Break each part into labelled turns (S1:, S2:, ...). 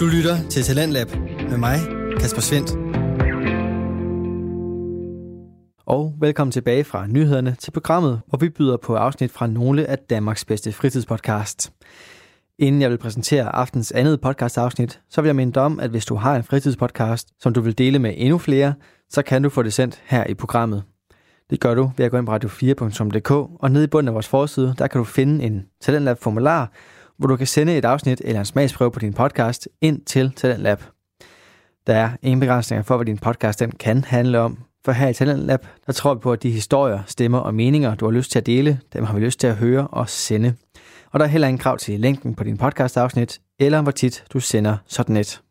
S1: Du lytter til Talentlab med mig, Kasper Svendt.
S2: Og velkommen tilbage fra nyhederne til programmet, hvor vi byder på afsnit fra nogle af Danmarks bedste fritidspodcasts. Inden jeg vil præsentere aftens andet podcastafsnit, så vil jeg minde dig om, at hvis du har en fritidspodcast, som du vil dele med endnu flere, så kan du få det sendt her i programmet. Det gør du ved at gå ind på radio4.dk, og nede i bunden af vores forside, der kan du finde en Talentlab-formular, hvor du kan sende et afsnit eller en smagsprøve på din podcast ind til Talent Lab. Der er ingen begrænsninger for, hvad din podcast den kan handle om, for her i Talentlab, der tror vi på, at de historier, stemmer og meninger, du har lyst til at dele, dem har vi lyst til at høre og sende. Og der er heller ingen krav til længden på din podcast-afsnit, eller hvor tit du sender sådan et.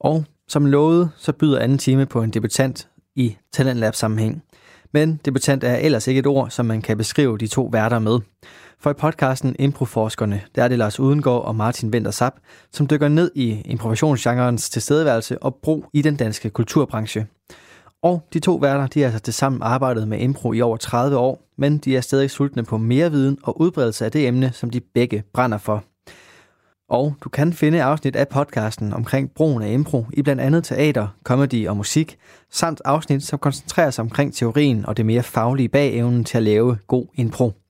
S2: Og som lovet, så byder anden time på en debutant i Talent Lab sammenhæng. Men debutant er ellers ikke et ord, som man kan beskrive de to værter med. For i podcasten Improforskerne, der er det Lars Udengård og Martin Venter Sap, som dykker ned i improvisationsgenrens tilstedeværelse og brug i den danske kulturbranche. Og de to værter, de har altså til sammen arbejdet med impro i over 30 år, men de er stadig sultne på mere viden og udbredelse af det emne, som de begge brænder for. Og du kan finde afsnit af podcasten omkring brugen af impro i blandt andet teater, comedy og musik, samt afsnit, som koncentrerer sig omkring teorien og det mere faglige bag evnen til at lave god impro.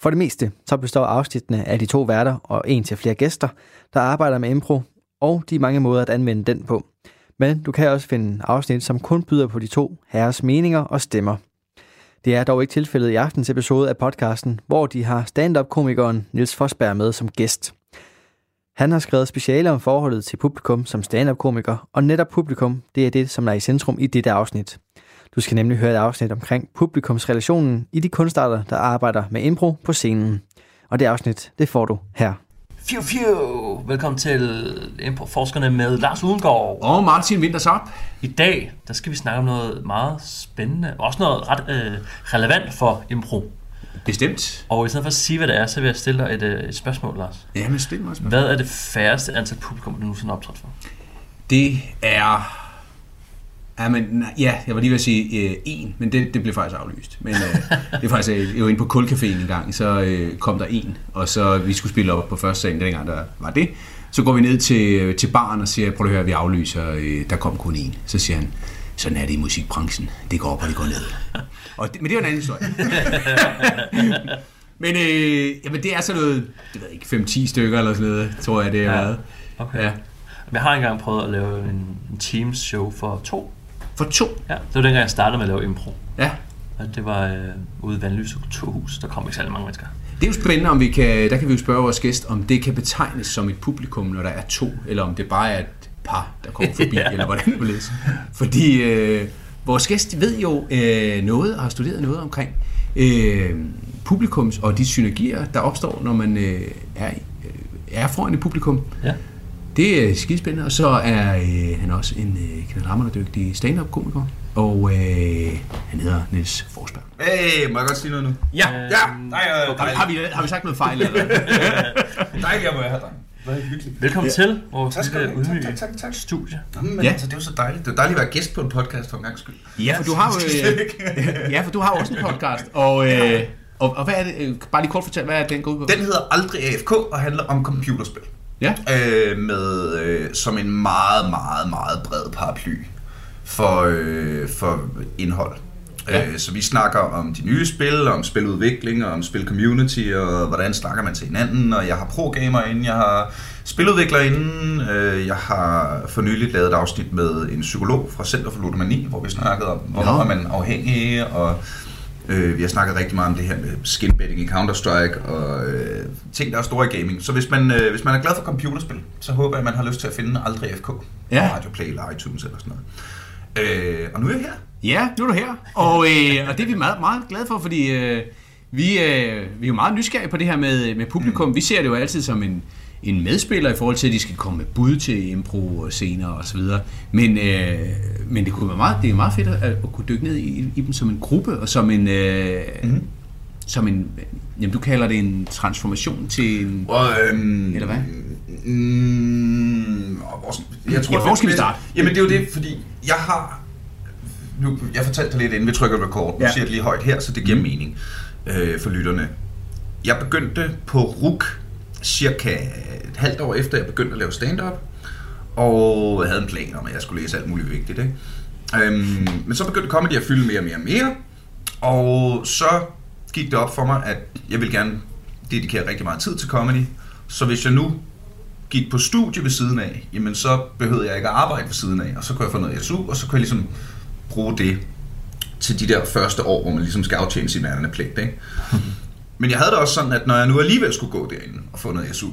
S2: For det meste så består afsnittene af de to værter og en til flere gæster, der arbejder med impro, og de mange måder at anvende den på. Men du kan også finde afsnit, som kun byder på de to herres meninger og stemmer. Det er dog ikke tilfældet i aftens episode af podcasten, hvor de har stand-up-komikeren Nils Forsberg med som gæst. Han har skrevet speciale om forholdet til publikum som stand-up-komiker, og netop publikum, det er det, som er i centrum i dette afsnit. Du skal nemlig høre et afsnit omkring publikumsrelationen i de kunstarter, der arbejder med impro på scenen. Og det afsnit, det får du her.
S3: Fiu, fiu. Velkommen til Improforskerne med Lars Udengård.
S4: Og Martin Wintersop.
S3: I dag, der skal vi snakke om noget meget spændende, og også noget ret øh, relevant for impro.
S4: Bestemt.
S3: Og i stedet for at sige, hvad det er, så vil jeg stille dig et, øh, et spørgsmål, Lars.
S4: Ja, men stil mig et spørgsmål.
S3: Hvad er det færreste antal publikum, du nogensinde har optrådt for?
S4: Det er... Ja, men, nej, ja, jeg var lige ved at sige øh, en, men det, det blev faktisk aflyst. Men øh, det er faktisk, øh, jeg var inde på Kulcaféen en gang, så øh, kom der en, og så vi skulle spille op på første salen, dengang der var det. Så går vi ned til, til baren og siger, prøv at høre, vi aflyser, øh, der kom kun en. Så siger han, sådan er det i musikbranchen. Det går op, og det går ned. Og det, men det er jo en anden historie. men øh, jamen, det er sådan noget, det ved ikke, 5-10 stykker eller sådan noget, tror jeg, det er
S3: Ja.
S4: været.
S3: Okay.
S4: Ja.
S3: Jeg har engang prøvet at lave en, en Teams show for to.
S4: For to.
S3: Ja, det var dengang, jeg startede med at lave impro.
S4: Ja.
S3: Og det var øh, ude i Vandløse Kulturhus. Der kom ikke særlig mange mennesker.
S4: Det er jo spændende, om vi kan, der kan vi jo spørge vores gæst, om det kan betegnes som et publikum, når der er to, eller om det bare er et par, der kommer forbi,
S3: Ja.
S4: eller hvordan det vil Fordi øh, vores gæst ved jo øh, noget, og har studeret noget omkring øh, publikums og de synergier, der opstår, når man øh, er, øh, er foran et publikum.
S3: Ja.
S4: Det er skidespændende, og så er øh, han også en øh, knaldhammerende dygtig stand-up-komiker, og øh, han hedder Niels Forsberg.
S5: Hey, må jeg godt sige noget nu?
S4: Ja,
S3: Øh,
S5: Ja, nej, øh,
S4: har, vi, har vi sagt noget fejl? Eller?
S5: Dejligt, at være her, dreng.
S3: Velkommen ja. til vores
S5: Tak skal
S3: lille ydmyge
S5: Tak, tak, tak, tak.
S3: studie.
S5: Jamen, men
S4: Ja.
S5: altså, det er jo så dejligt. Det er dejligt at være gæst på en podcast for en gang skyld.
S4: Ja, for du har jo, øh, ja, for du har også en podcast, og, øh, og, og hvad er det, øh, bare lige kort fortæl, hvad er det, den går ud på?
S5: Den hedder Aldrig AFK og handler om computerspil.
S4: Ja,
S5: Øh, med, øh, som en meget, meget, meget bred paraply for, øh, for indhold.
S4: Ja.
S5: Øh, så vi snakker om de nye spil, om spiludvikling, og om spilcommunity, og hvordan snakker man til hinanden. Og jeg har pro-gamer inden, jeg har spiludvikler inden. Øh, jeg har for nylig lavet et afsnit med en psykolog fra Center for Ludomani, hvor vi snakkede om, hvornår
S4: Nå.
S5: er man afhængig, og øh, vi har snakket rigtig meget om det her med skinbetting i Counter-Strike, og øh, ting, der er store i gaming. Så hvis man, øh, hvis man er glad for computerspil, så håber jeg, at man har lyst til at finde Aldrig FK
S4: Ja.
S5: på Radio Play eller iTunes eller sådan noget. Øh, og nu er jeg her.
S4: ja nu er du her, og, øh, og det er vi meget, meget glade for, fordi øh, vi, øh, vi er jo meget nysgerrige på det her med, med publikum. Vi ser det jo altid som en, en medspiller i forhold til, at de skal komme med bud til impro scener og så videre. Men, øh, men det kunne være meget, det er meget fedt at, at kunne dykke ned i, i dem som en gruppe og som en, øh, mm. som en, jamen du kalder det en transformation til en,
S5: Og, øhm,
S4: Eller hvad?
S5: Mm, jeg tror,
S4: Ja, hvor skal vi starte?
S5: Jamen det er jo det, fordi jeg har... Nu, jeg fortalte dig lidt, inden vi trykker record. Nu
S4: Ja.
S5: siger jeg det lige højt her, så det giver
S4: Mm.
S5: mening øh, for lytterne. Jeg begyndte på RUK cirka et halvt år efter, jeg begyndte at lave stand-up. Og jeg havde en plan om, at jeg skulle læse alt muligt vigtigt. Ikke? Øhm, men så begyndte comedy at fylde mere og mere og mere. Og så gik det op for mig, at jeg ville gerne dedikere rigtig meget tid til comedy. Så hvis jeg nu gik på studie ved siden af, jamen så behøvede jeg ikke at arbejde ved siden af, og så kunne jeg få noget SU, og så kunne jeg ligesom bruge det til de der første år, hvor man ligesom skal aftjene sin værende pligt. Ikke? Men jeg havde det også sådan, at når jeg nu alligevel skulle gå derinde og få noget SU,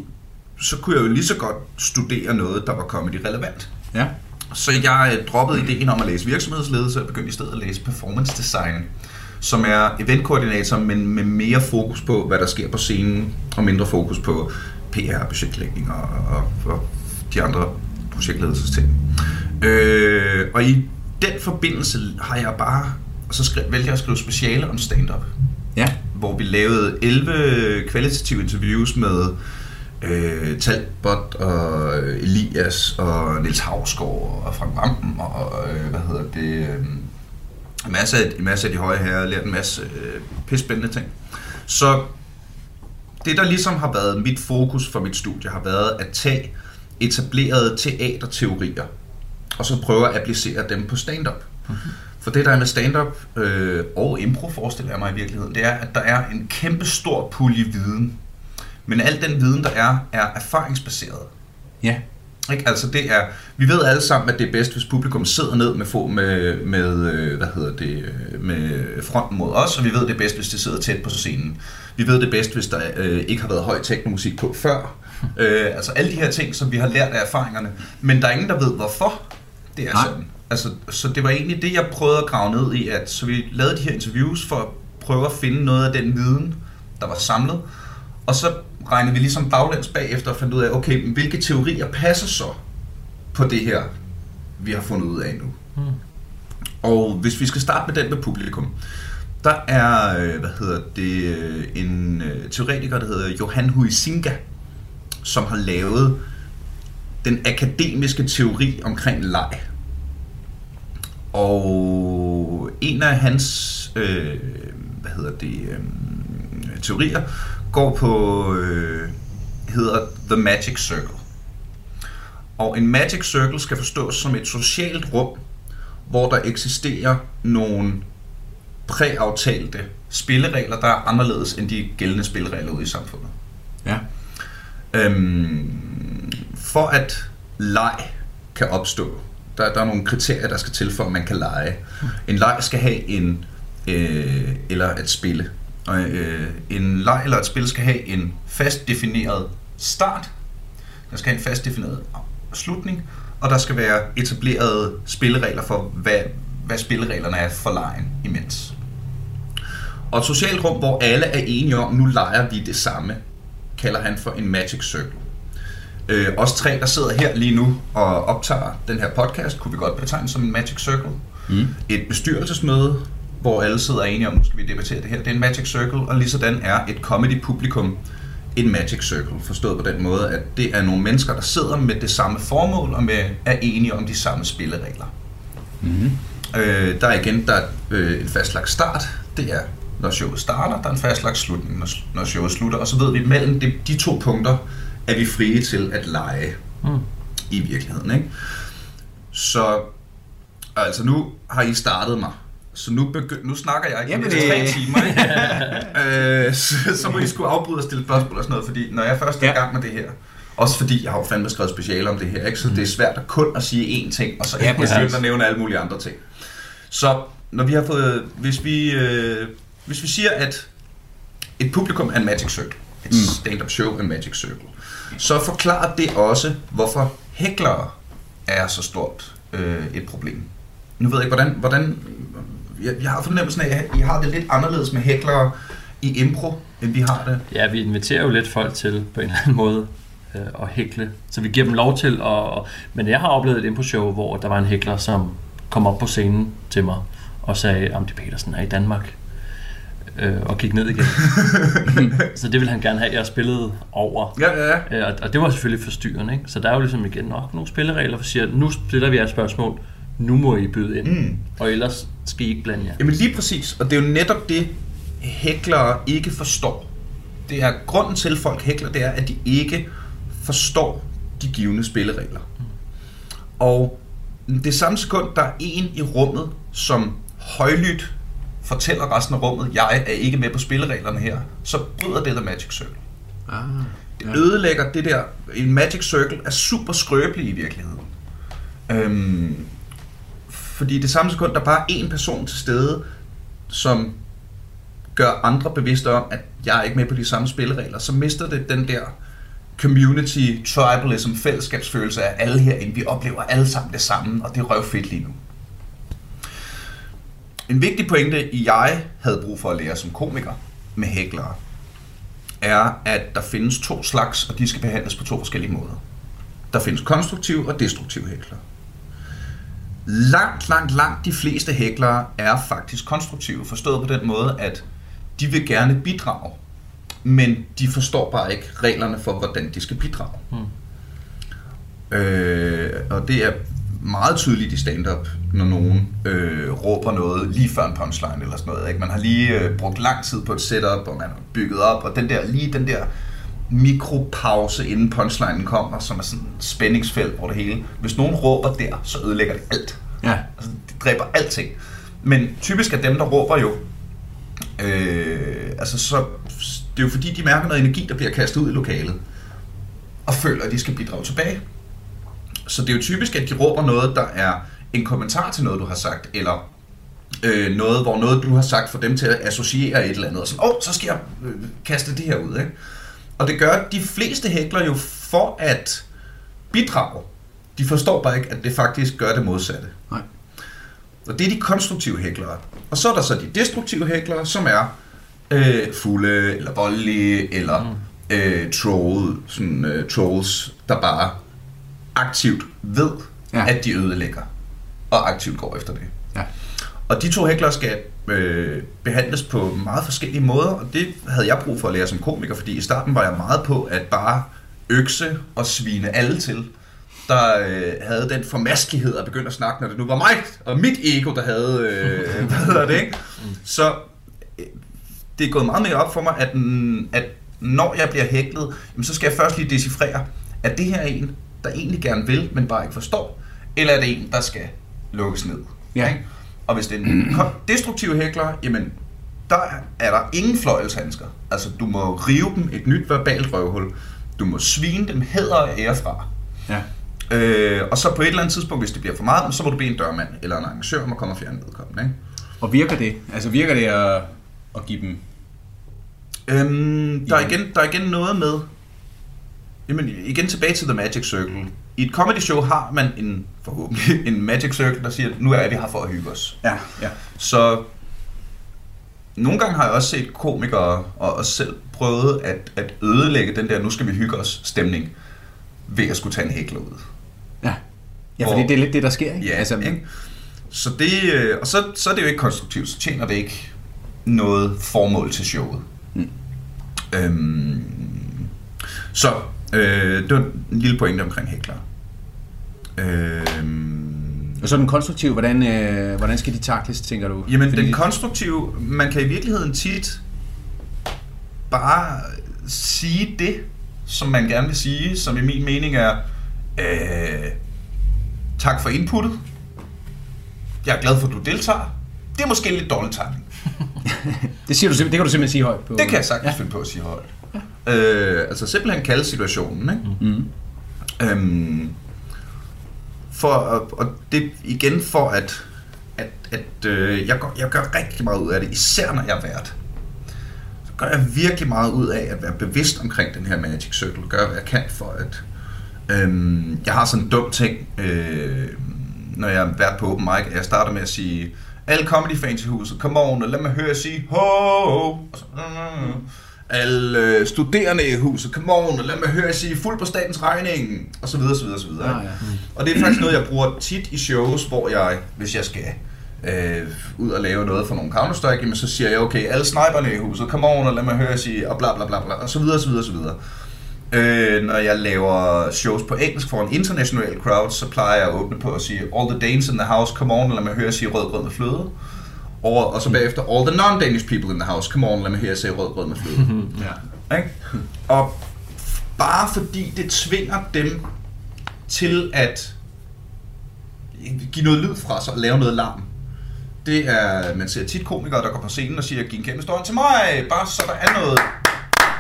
S5: så kunne jeg jo lige så godt studere noget, der var comedy relevant.
S4: Ja.
S5: Så jeg øh, droppede ideen om at læse virksomhedsledelse og begyndte i stedet at læse performance design, som er eventkoordinator, men med mere fokus på, hvad der sker på scenen, og mindre fokus på PR, budgetlægning og, og, og de andre projektledelsesting. Øh, og i den forbindelse har jeg bare, og så skrev, valgte jeg at skrive speciale om stand-up,
S4: Ja.
S5: hvor vi lavede 11 kvalitative interviews med øh, Talbot og Elias og Niels Havsgaard og Frank Vampen og øh, hvad hedder det, øh, en masse af, en masse af de høje herrer, lært en masse øh, pissespændende ting. Så det, der ligesom har været mit fokus for mit studie, har været at tage etablerede teaterteorier, og så prøve at applicere dem på stand-up. For det, der er med stand-up øh, og impro, forestiller jeg mig i virkeligheden, det er, at der er en kæmpe stor pulje viden. Men al den viden, der er, er erfaringsbaseret.
S4: Ja.
S5: Ikke? Altså det er, vi ved alle sammen, at det er bedst, hvis publikum sidder ned med, få, med, med, øh, hvad hedder det, øh, med fronten mod os, og vi ved det er bedst, hvis de sidder tæt på scenen. Vi ved det bedst, hvis der øh, ikke har været høj teknomusik på før. Øh, altså alle de her ting, som vi har lært af erfaringerne. Men der er ingen, der ved, hvorfor det er
S4: Nej.
S5: sådan. Altså, så det var egentlig det, jeg prøvede at grave ned i, at så vi lavede de her interviews for at prøve at finde noget af den viden, der var samlet. Og så regnede vi ligesom baglæns bagefter og fandt ud af, okay, men hvilke teorier passer så på det her, vi har fundet ud af nu.
S3: Hmm.
S5: Og hvis vi skal starte med den med publikum, der er, øh, hvad hedder det, øh, en øh, teoretiker, der hedder Johan Huizinga, som har lavet den akademiske teori omkring leg. Og en af hans, øh, hvad hedder det, øh, teorier, går på, øh, hedder The Magic Circle. Og en Magic Circle skal forstås som et socialt rum, hvor der eksisterer nogle præaftalte spilleregler, der er anderledes end de gældende spilleregler ude i samfundet.
S4: Ja.
S5: Øhm, for at leg kan opstå, der, der er nogle kriterier, der skal til for, at man kan lege. En leg skal have en, øh, eller et spille. Og, øh, en leg eller et spil skal have en fast defineret start, der skal have en fast defineret slutning, og der skal være etablerede spilleregler for, hvad, hvad spillereglerne er for lejen imens. Og et socialt rum, hvor alle er enige om, nu leger vi det samme, kalder han for en magic circle. Øh, os tre, der sidder her lige nu og optager den her podcast, kunne vi godt betegne som en magic circle.
S4: Mm.
S5: Et bestyrelsesmøde, hvor alle sidder enige om, nu skal vi debattere det her, det er en magic circle, og lige sådan er et comedy publikum en magic circle, forstået på den måde, at det er nogle mennesker, der sidder med det samme formål og med, er enige om de samme spilleregler.
S4: Mm.
S5: Øh, der er igen der er, øh, en fastlagt start, det er når showet starter, der er en fastlagt slutning, når, når showet slutter, og så ved vi, mellem de, de to punkter er vi frie til at lege
S3: Mm.
S5: i virkeligheden. Ikke? Så altså nu har I startet mig, så nu, begy- nu snakker jeg ikke
S4: Jamen,
S5: til tre
S4: det-
S5: timer. Ikke? øh, så, så må I skulle afbryde og stille spørgsmål og sådan noget, fordi når jeg først er i
S4: Ja.
S5: gang med det her, også fordi jeg har jo fandme skrevet speciale om det her, ikke? så det er svært at kun at sige én ting, og så
S4: Ja,
S5: begynde at nævne alle mulige andre ting. Så når vi har fået, hvis vi, øh, hvis vi siger, at et publikum er en magic circle, et
S4: Mm.
S5: stand-up show er en magic circle, så forklarer det også, hvorfor hæklere er så stort øh, et problem. Nu ved jeg ikke, hvordan, hvordan jeg, jeg har fornemmelsen af, at I har det lidt anderledes med hæklere i impro, end vi har det.
S3: Ja, vi inviterer jo lidt folk til på en eller anden måde øh, at hækle. Så vi giver dem lov til at... Og, men jeg har oplevet et impro-show, hvor der var en hækler, som kom op på scenen til mig og sagde, om det Petersen er i Danmark. Øh, og gik ned igen. så det ville han gerne have, at jeg spillede over.
S5: Ja, ja, ja.
S3: Øh, og- og det var selvfølgelig forstyrrende. Ikke? Så der er jo ligesom igen nok nogle spilleregler, for siger, nu stiller vi et spørgsmål, nu må I byde ind.
S5: Mm.
S3: Og ellers skal I ikke blande jer.
S5: Jamen lige præcis, og det er jo netop det, hæklere ikke forstår. det er grunden til, at folk hækler, det er, at de ikke forstår de givende spilleregler. Og det samme sekund, der er en i rummet, som højlydt fortæller resten af rummet, jeg er ikke med på spillereglerne her, så bryder det The Magic Circle.
S4: Ah,
S5: Det ødelægger det der. En Magic Circle er super skrøbelig i virkeligheden. Øhm, fordi det samme sekund, der er bare én person til stede, som gør andre bevidste om, at jeg er ikke med på de samme spilleregler, så mister det den der community, tribalism, fællesskabsfølelse af alle herinde. Vi oplever alle sammen det samme, og det er røvfedt lige nu. En vigtig pointe, jeg havde brug for at lære som komiker med hæklere, er, at der findes to slags, og de skal behandles på to forskellige måder. Der findes konstruktive og destruktive hæklere. Langt, langt, langt de fleste hæklere er faktisk konstruktive, forstået på den måde, at de vil gerne bidrage, men de forstår bare ikke reglerne for, hvordan de skal bidrage. Mm. Øh, og det er meget tydeligt i stand-up, når nogen øh, råber noget lige før en punchline eller sådan noget. Ikke? Man har lige øh, brugt lang tid på et setup, og man har bygget op, og den der, lige den der mikropause, inden punchlinen kommer, som er sådan et spændingsfelt over det hele. Hvis nogen råber der, så ødelægger det alt.
S4: Ja.
S5: Altså, det dræber alting. Men typisk er dem, der råber jo, øh, altså så, det er jo fordi, de mærker noget energi, der bliver kastet ud i lokalet, og føler, at de skal bidrage tilbage. Så det er jo typisk, at de råber noget, der er en kommentar til noget, du har sagt, eller øh, noget, hvor noget, du har sagt, for dem til at associere et eller andet, og sådan, åh, oh, så skal jeg øh, kaste det her ud, ikke? Og det gør de fleste hækler jo for at bidrage. De forstår bare ikke, at det faktisk gør det modsatte.
S4: Nej.
S5: Og det er de konstruktive hæklere. Og så er der så de destruktive hæklere, som er øh, fulde, eller voldelige, eller mm. øh, troll, sådan, øh, trolls, der bare aktivt ved,
S4: Ja.
S5: at de ødelægger, og aktivt går efter det.
S4: Ja.
S5: Og de to hæklere skal øh, behandles på meget forskellige måder, og det havde jeg brug for at lære som komiker, fordi i starten var jeg meget på at bare økse og svine alle til, der øh, havde den formaskelighed at begynde at snakke, når det nu var mig og mit ego, der havde, øh, hvad hedder det, ikke? Så øh, det er gået meget mere op for mig, at, mm, at når jeg bliver hæklet, jamen, så skal jeg først lige decifrere, at det her er en, der egentlig gerne vil, men bare ikke forstår, eller er det en, der skal lukkes ned?
S4: Ja.
S5: Ikke? Og hvis det er en destruktiv hækler, jamen, der er der ingen fløjelshandsker. Altså, du må rive dem et nyt verbalt røvhul. Du må svine dem hæder og ære fra.
S4: Ja.
S5: Øh, og så på et eller andet tidspunkt, hvis det bliver for meget, så må du bede en dørmand eller en arrangør om at komme og fjerne vedkommende. Ikke?
S4: Og virker det? Altså virker det at, at give dem...
S5: Øhm, der, er igen, der er igen noget med, jamen igen tilbage til The Magic Circle. I et comedy show har man en, forhåbentlig, en Magic Circle, der siger, nu er vi her for at hygge os.
S4: Ja, ja.
S5: Så nogle gange har jeg også set komikere og også selv prøvet at, at ødelægge den der, nu skal vi hygge os stemning, ved at skulle tage en hækler ud.
S4: Ja, ja fordi
S5: Hvor-
S4: det er lidt det, der sker, ikke?
S5: Ja,
S4: altså,
S5: altså, ikke? Så det, øh, og så, så er det jo ikke konstruktivt, så tjener det ikke noget formål til showet.
S4: Mm.
S5: Øhm, så øh, det var en lille pointe omkring hækler. Øhm,
S4: Og så den konstruktive, hvordan, øh, hvordan skal de takles, tænker du?
S5: Jamen,
S4: Fordi
S5: den
S4: de-
S5: konstruktive, man kan i virkeligheden tit bare sige det, som man gerne vil sige, som i min mening er, øh, tak for inputtet, jeg er glad for, at du deltager, det er måske lidt dårlig timing.
S4: Det, siger du, det kan du simpelthen sige højt på.
S5: Det kan jeg sagtens ja. finde på at sige højt. Øh, altså simpelthen kalde situationen, ikke?
S4: Mm.
S5: Øhm, for, og, og det igen for at, at, at øh, jeg, gør, jeg gør rigtig meget ud af det, især når jeg er vært. Så gør jeg virkelig meget ud af at være bevidst omkring den her Magic Circle, gør hvad jeg kan for at... Øhm, jeg har sådan en dum ting, øh, når jeg er vært på open mic, at jeg starter med at sige, alle comedy fans i huset, come on, og lad mig høre jer sige, ho, ho, og så, mm, alle øh, studerende i huset, come on, og lad mig høre jer sige, fuld på statens regning, og så videre, så videre, så videre.
S4: Ah, ja.
S5: Og det er faktisk noget, jeg bruger tit i shows, hvor jeg, hvis jeg skal øh, ud og lave noget for nogle Counter-Strike, jamen, så siger jeg, okay, alle sniperne i huset, come on, og lad mig høre jer sige, og bla bla bla bla, og så videre, så videre, så videre. Øh, når jeg laver shows på engelsk for en international crowd, så plejer jeg at åbne på at sige, all the Danes in the house, come on, og lad mig høre jer sige rød grød med fløde. Og, og så bagefter, all the non-Danish people in the house, come on, lad mig høre jer sige rød grød med fløde.
S4: Ja.
S5: Ikke? Og bare fordi det tvinger dem til at give noget lyd fra sig og lave noget larm. Det er, man ser tit komikere, der går på scenen og siger, giv en kæmpe stor til mig, bare så der er noget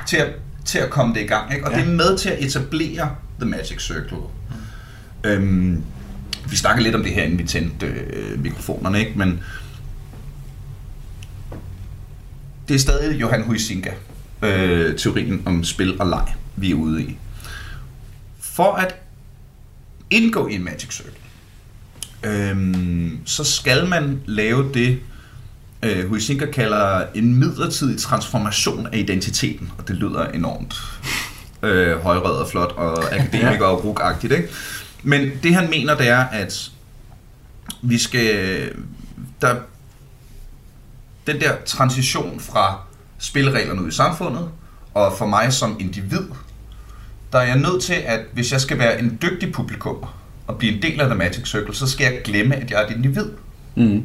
S5: til at, til at komme det i gang. Ikke? Og ja. det er med til at etablere The Magic Circle. Mm. Øhm, vi snakker lidt om det her, inden vi tændte øh, mikrofonerne, ikke? men det er stadig Johan Huizinga, øh, teorien om spil og leg, vi er ude i. For at indgå i en Magic Circle, øh, så skal man lave det, øh, Huizinga kalder en midlertidig transformation af identiteten, og det lyder enormt øh, højrød og flot og akademiker og brugagtigt, ikke? Men det han mener, det er, at vi skal... Der, den der transition fra spillereglerne ud i samfundet, og for mig som individ, der er jeg nødt til, at hvis jeg skal være en dygtig publikum og blive en del af The Magic Circle, så skal jeg glemme, at jeg er et individ.
S4: Mm.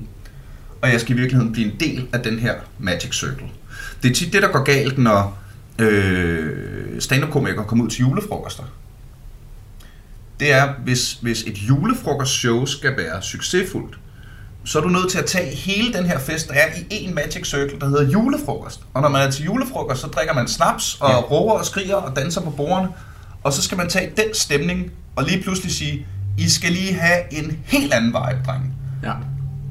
S5: Og jeg skal i virkeligheden blive en del af den her Magic Circle. Det er tit det, der går galt, når øh, stand-up-komikere kommer ud til julefrokoster. Det er, hvis, hvis et julefrokostshow skal være succesfuldt, så er du nødt til at tage hele den her fest, der er i en Magic Circle, der hedder julefrokost. Og når man er til julefrokost, så drikker man snaps og ja. råber og skriger og danser på bordene. Og så skal man tage den stemning og lige pludselig sige, I skal lige have en helt anden vibe, drenge.
S4: Ja.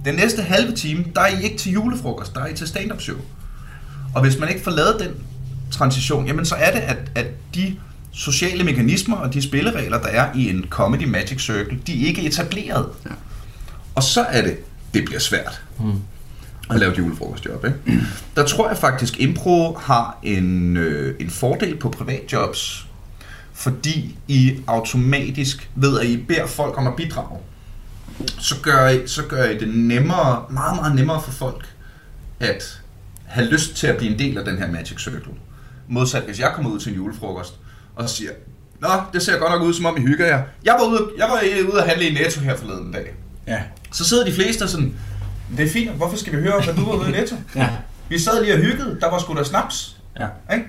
S5: Den næste halve time, der er I ikke til julefrokost, der er I til stand-up show. Og hvis man ikke får lavet den transition, jamen så er det, at, at de sociale mekanismer og de spilleregler, der er i en comedy magic circle, de er ikke etableret.
S4: Ja.
S5: Og så er det, det bliver svært mm. at lave et julefrokostjob. Ikke? Mm. Der tror jeg faktisk, impro har en, øh, en fordel på privatjobs, fordi I automatisk ved, at I beder folk om at bidrage. Så gør I, så gør I det nemmere, meget, meget nemmere for folk at have lyst til at blive en del af den her Magic Circle. Modsat hvis jeg kommer ud til en julefrokost og siger, Nå, det ser godt nok ud, som om I hygger jer. Jeg var ude, jeg var øh, ude at handle i Netto her forleden dag.
S4: Ja.
S5: Så sidder de fleste og sådan, det er fint, hvorfor skal vi høre, hvad du var ude i Netto?
S4: Ja.
S5: Vi sad lige og hyggede, der var sgu da snaps.
S4: Ja.
S5: Ikke?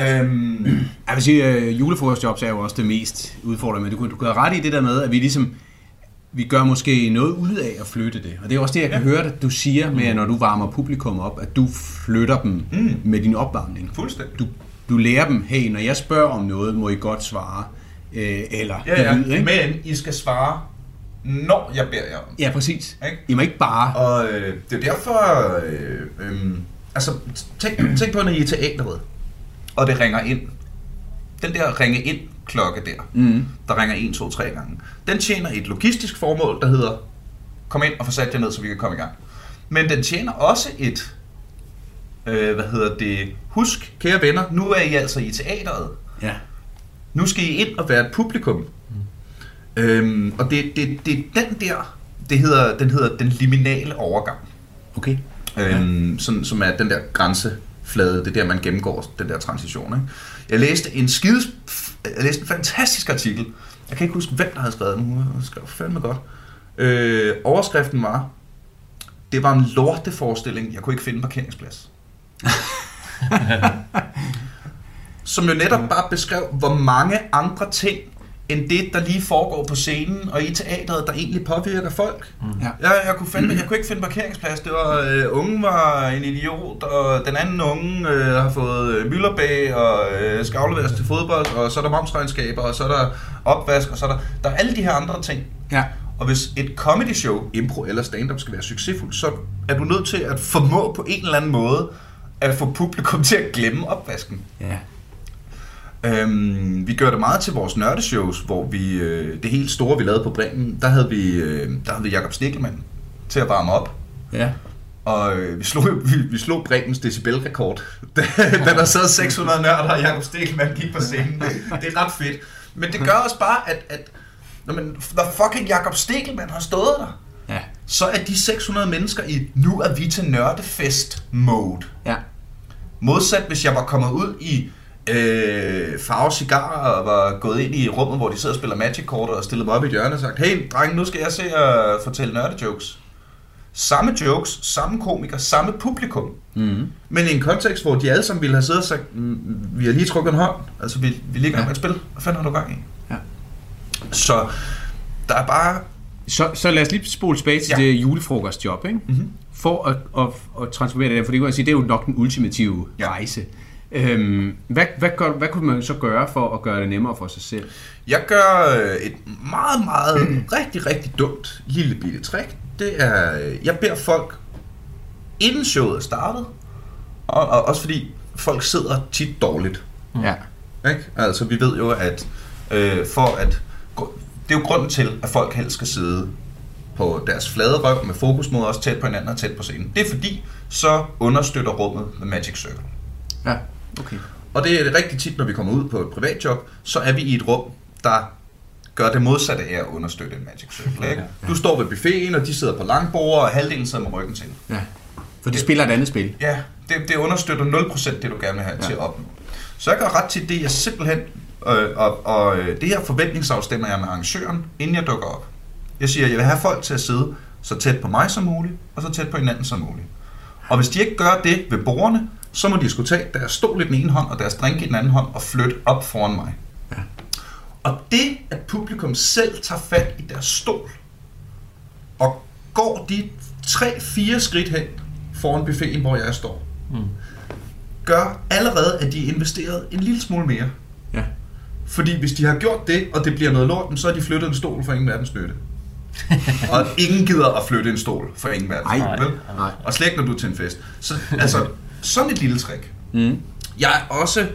S5: Øhm,
S4: Jeg vil sige, at øh, julefrokostjobs er jo også det mest udfordrende, men du, du kan ret i det der med, at vi ligesom, vi gør måske noget ud af at flytte det. Og det er også det, jeg kan høre, at du siger med, at når du varmer publikum op, at du flytter dem
S5: Mm.
S4: med din opvarmning.
S5: fuldstændig.
S4: Du, du lærer dem, hey, når jeg spørger om noget, må I godt svare. Øh, eller
S5: Ja, ja.
S4: lyd, ikke?
S5: Men I skal svare, når jeg beder jer om det.
S4: Ja, præcis.
S5: Ikke?
S4: I må ikke bare...
S5: Og øh, det er derfor, øh, øh, altså tænk, tænk på, når I er teateret, og det ringer ind. Den der ringe ind klokke der,
S4: Mm.
S5: der ringer 1, 2, 3 gange, den tjener et logistisk formål, der hedder, kom ind og få sat jer ned, så vi kan komme i gang. Men den tjener også et, øh, hvad hedder det, husk, kære venner, nu er I altså i teateret.
S4: Ja.
S5: Nu skal I ind og være et publikum. Øhm, og det, det, det er den der, det hedder, den hedder den liminale overgang.
S4: Okay.
S5: Øhm, sådan, som er den der grænseflade, det er der, man gennemgår den der transition. Ikke? Jeg læste en skide, jeg læste en fantastisk artikel. Jeg kan ikke huske, hvem der havde skrevet den. Hun skrev fandme godt. Øh, overskriften var, det var en lorteforestilling, jeg kunne ikke finde en parkeringsplads. Som jo netop bare beskrev, hvor mange andre ting, end det, der lige foregår på scenen og i teateret, der egentlig påvirker folk.
S4: Ja.
S5: Jeg, jeg, kunne finde, jeg kunne ikke finde parkeringsplads. Det var, øh, unge var en idiot, og den anden unge øh, har fået øh, mylderbag og øh, skal afleveres til fodbold, og så er der momsregnskaber, og så er der opvask, og så er der, der er alle de her andre ting.
S4: Ja.
S5: Og hvis et comedy show, impro eller stand-up skal være succesfuldt, så er du nødt til at formå på en eller anden måde at få publikum til at glemme opvasken.
S4: Ja.
S5: Øhm, vi gør det meget til vores nørdeshows, hvor vi, øh, det helt store, vi lavede på Bremen, der havde vi, øh, der havde vi Jakob Stikkelmann til at varme op.
S4: Ja.
S5: Og øh, vi, slog, vi, vi slog Bremens decibelrekord, da, da der sad 600 nørder, og Jakob Stikkelmann gik på scenen. Det er ret fedt. Men det gør også bare, at, at når, man, når fucking Jakob Stikkelmann har stået der,
S4: Ja.
S5: så er de 600 mennesker i, nu er vi til nørdefest-mode.
S4: Ja.
S5: Modsat hvis jeg var kommet ud i øh, farve cigarer og var gået ind i rummet, hvor de sidder og spiller Magic-kort og stillet mig op i et hjørne og sagt, hey dreng, nu skal jeg se at fortælle nørdejokes. samme jokes, samme komiker, samme publikum.
S4: Mm.
S5: Men i en kontekst, hvor de alle sammen ville have siddet og sagt, "Mm, vi har lige trukket en hånd, altså vi, vi ligger ja. med et spil, hvad fanden har du gang i?
S4: Ja.
S5: Så der er bare,
S4: Så, så lad os lige spole tilbage til
S5: Ja.
S4: det julefrokostjob, ikke?
S5: Mhm.
S4: For at, at, at transformere det der, for det kan man sige, det er jo nok den ultimative
S5: ja.
S4: rejse. Øhm, hvad, hvad, gør, hvad kunne man så gøre for at gøre det nemmere for sig selv?
S5: jeg gør øh, et meget, meget, rigtig, rigtig dumt lille bitte trick. Det er, øh, jeg beder folk, inden showet er startet, og, og også fordi folk sidder tit dårligt.
S4: Ja.
S5: Ikke? Altså, vi ved jo, at øh, for at... Det er jo grunden til, at folk helst skal sidde på deres flade røv med fokus mod os tæt på hinanden og tæt på scenen. Det er fordi, så understøtter rummet The Magic Circle.
S4: Ja, okay.
S5: Og det er rigtig tit, når vi kommer ud på et privat job, så er vi i et rum, der gør det modsatte af at understøtte en Magic Circle. Ikke? Du står ved buffeten, og de sidder på langbord, og halvdelen sidder med ryggen til.
S4: Ja. For det spiller et andet spil.
S5: Ja, det, det understøtter 0% det, du gerne vil have ja. til at opnå. Så jeg gør ret til det, jeg simpelthen... Øh, og, og øh, det her forventningsafstemmer jeg med arrangøren, inden jeg dukker op. Jeg siger, at jeg vil have folk til at sidde så tæt på mig som muligt, og så tæt på hinanden som muligt. Og hvis de ikke gør det ved bordene, så må de skulle tage deres stol i den ene hånd, og deres drink i den anden hånd, og flytte op foran mig.
S4: Ja.
S5: Og det, at publikum selv tager fat i deres stol, og går de 3-4 skridt hen foran buffeten, hvor jeg står,
S3: Mm.
S5: gør allerede, at de er investeret en lille smule mere.
S4: Ja.
S5: Fordi hvis de har gjort det, og det bliver noget lort, så har de flyttet en stol for ingen verdens nytte. og ingen gider at flytte en stol for ingen verdens nytte, vel?
S4: Nej.
S5: Og slet ikke, når du er til en fest. Så, altså, sådan et lille trick.
S4: Mm.
S5: Jeg er også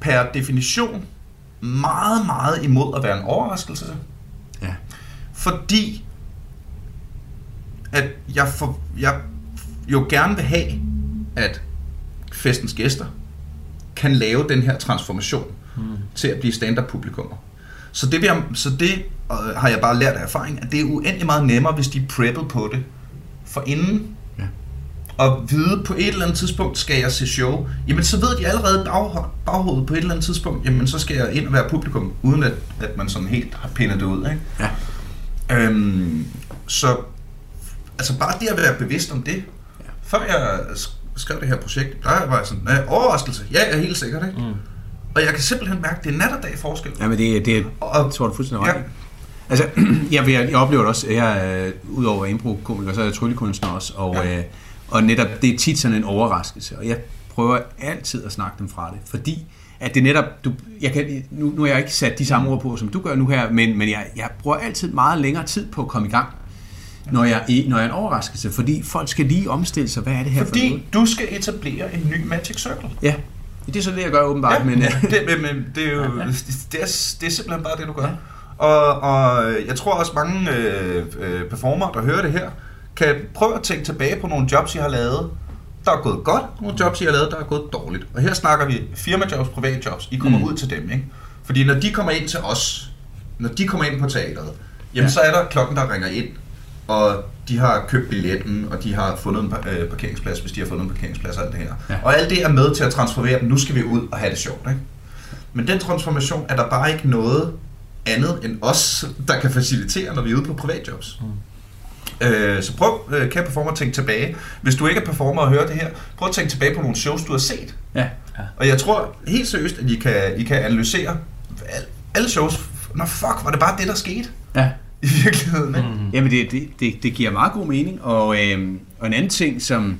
S5: per definition meget, meget imod at være en overraskelse.
S4: Ja.
S5: Fordi at jeg, for, jeg jo gerne vil have, at festens gæster kan lave den her transformation mm. til at blive stand-up-publikummer. Så det, jeg, så det øh, har jeg bare lært af erfaring, at det er uendelig meget nemmere, hvis de er preppet på det for inden. Og vide på et eller andet tidspunkt, skal jeg se show, jamen så ved de allerede bagho- baghovedet på et eller andet tidspunkt, jamen så skal jeg ind og være publikum, uden at, at man sådan helt har pindet det ud. Ikke?
S4: Ja.
S5: Øhm, så altså bare det at være bevidst om det. Ja. Før jeg sk- skrev det her projekt, der var jeg sådan, "Ja, overraskelse, ja, ja, helt sikkert, ikke?
S3: Mm.
S5: Og jeg kan simpelthen mærke, at det er nat og dag forskel.
S4: Ja, men det, det
S5: Og,
S4: jeg tror du fuldstændig ret.
S5: Ja.
S4: Altså, jeg, jeg, jeg oplever det også, jeg er udover impro-komiker, så er jeg tryllekunstner også, og,
S5: ja.
S4: øh, og netop, det er tit sådan en overraskelse, og jeg prøver altid at snakke dem fra det, fordi at det netop, du, jeg kan, nu, nu har jeg ikke sat de samme ord på, som du gør nu her, men, men jeg, jeg bruger altid meget længere tid på at komme i gang, når jeg, når jeg er en overraskelse, fordi folk skal lige omstille sig, hvad er det her for
S5: fordi
S4: noget?
S5: du skal etablere en ny Magic Circle.
S4: Ja, det er så det, jeg gør åbenbart,
S5: Ja,
S4: men, øh,
S5: det, men, men det, er jo, det, er, det er simpelthen bare det, du gør. Og, og jeg tror også mange øh, øh, performer, der hører det her, kan prøve at tænke tilbage på nogle jobs, I har lavet, der er gået godt, nogle jobs, I har lavet, der er gået dårligt. Og her snakker vi firmajobs, privatjobs. I kommer mm. Ud til dem, ikke? Fordi når de kommer ind til os, når de kommer ind på teateret, jamen ja. Så er der klokken, der ringer ind, og de har købt billetten, og de har fundet en øh, parkeringsplads, hvis de har fundet en parkeringsplads og alt det her. Ja. Og alt det er med til at transformere dem. Nu skal vi ud og have det sjovt, ikke? Men den transformation er der bare ikke noget andet end os, der kan facilitere, når vi er ude på privatjobs. Mm. Øh, så prøv, øh, kære performer, at tænke tilbage. Hvis du ikke er performer og hører det her, prøv at tænke tilbage på nogle shows, du har set.
S4: ja,
S5: Og jeg tror helt seriøst, at I kan, I kan analysere al- alle shows. Nå fuck, var det bare det, der skete
S4: ja.
S5: i virkeligheden, ikke?
S3: Mm.
S4: Jamen, det, det, det, det giver meget god mening, og, øhm, og en anden ting, som,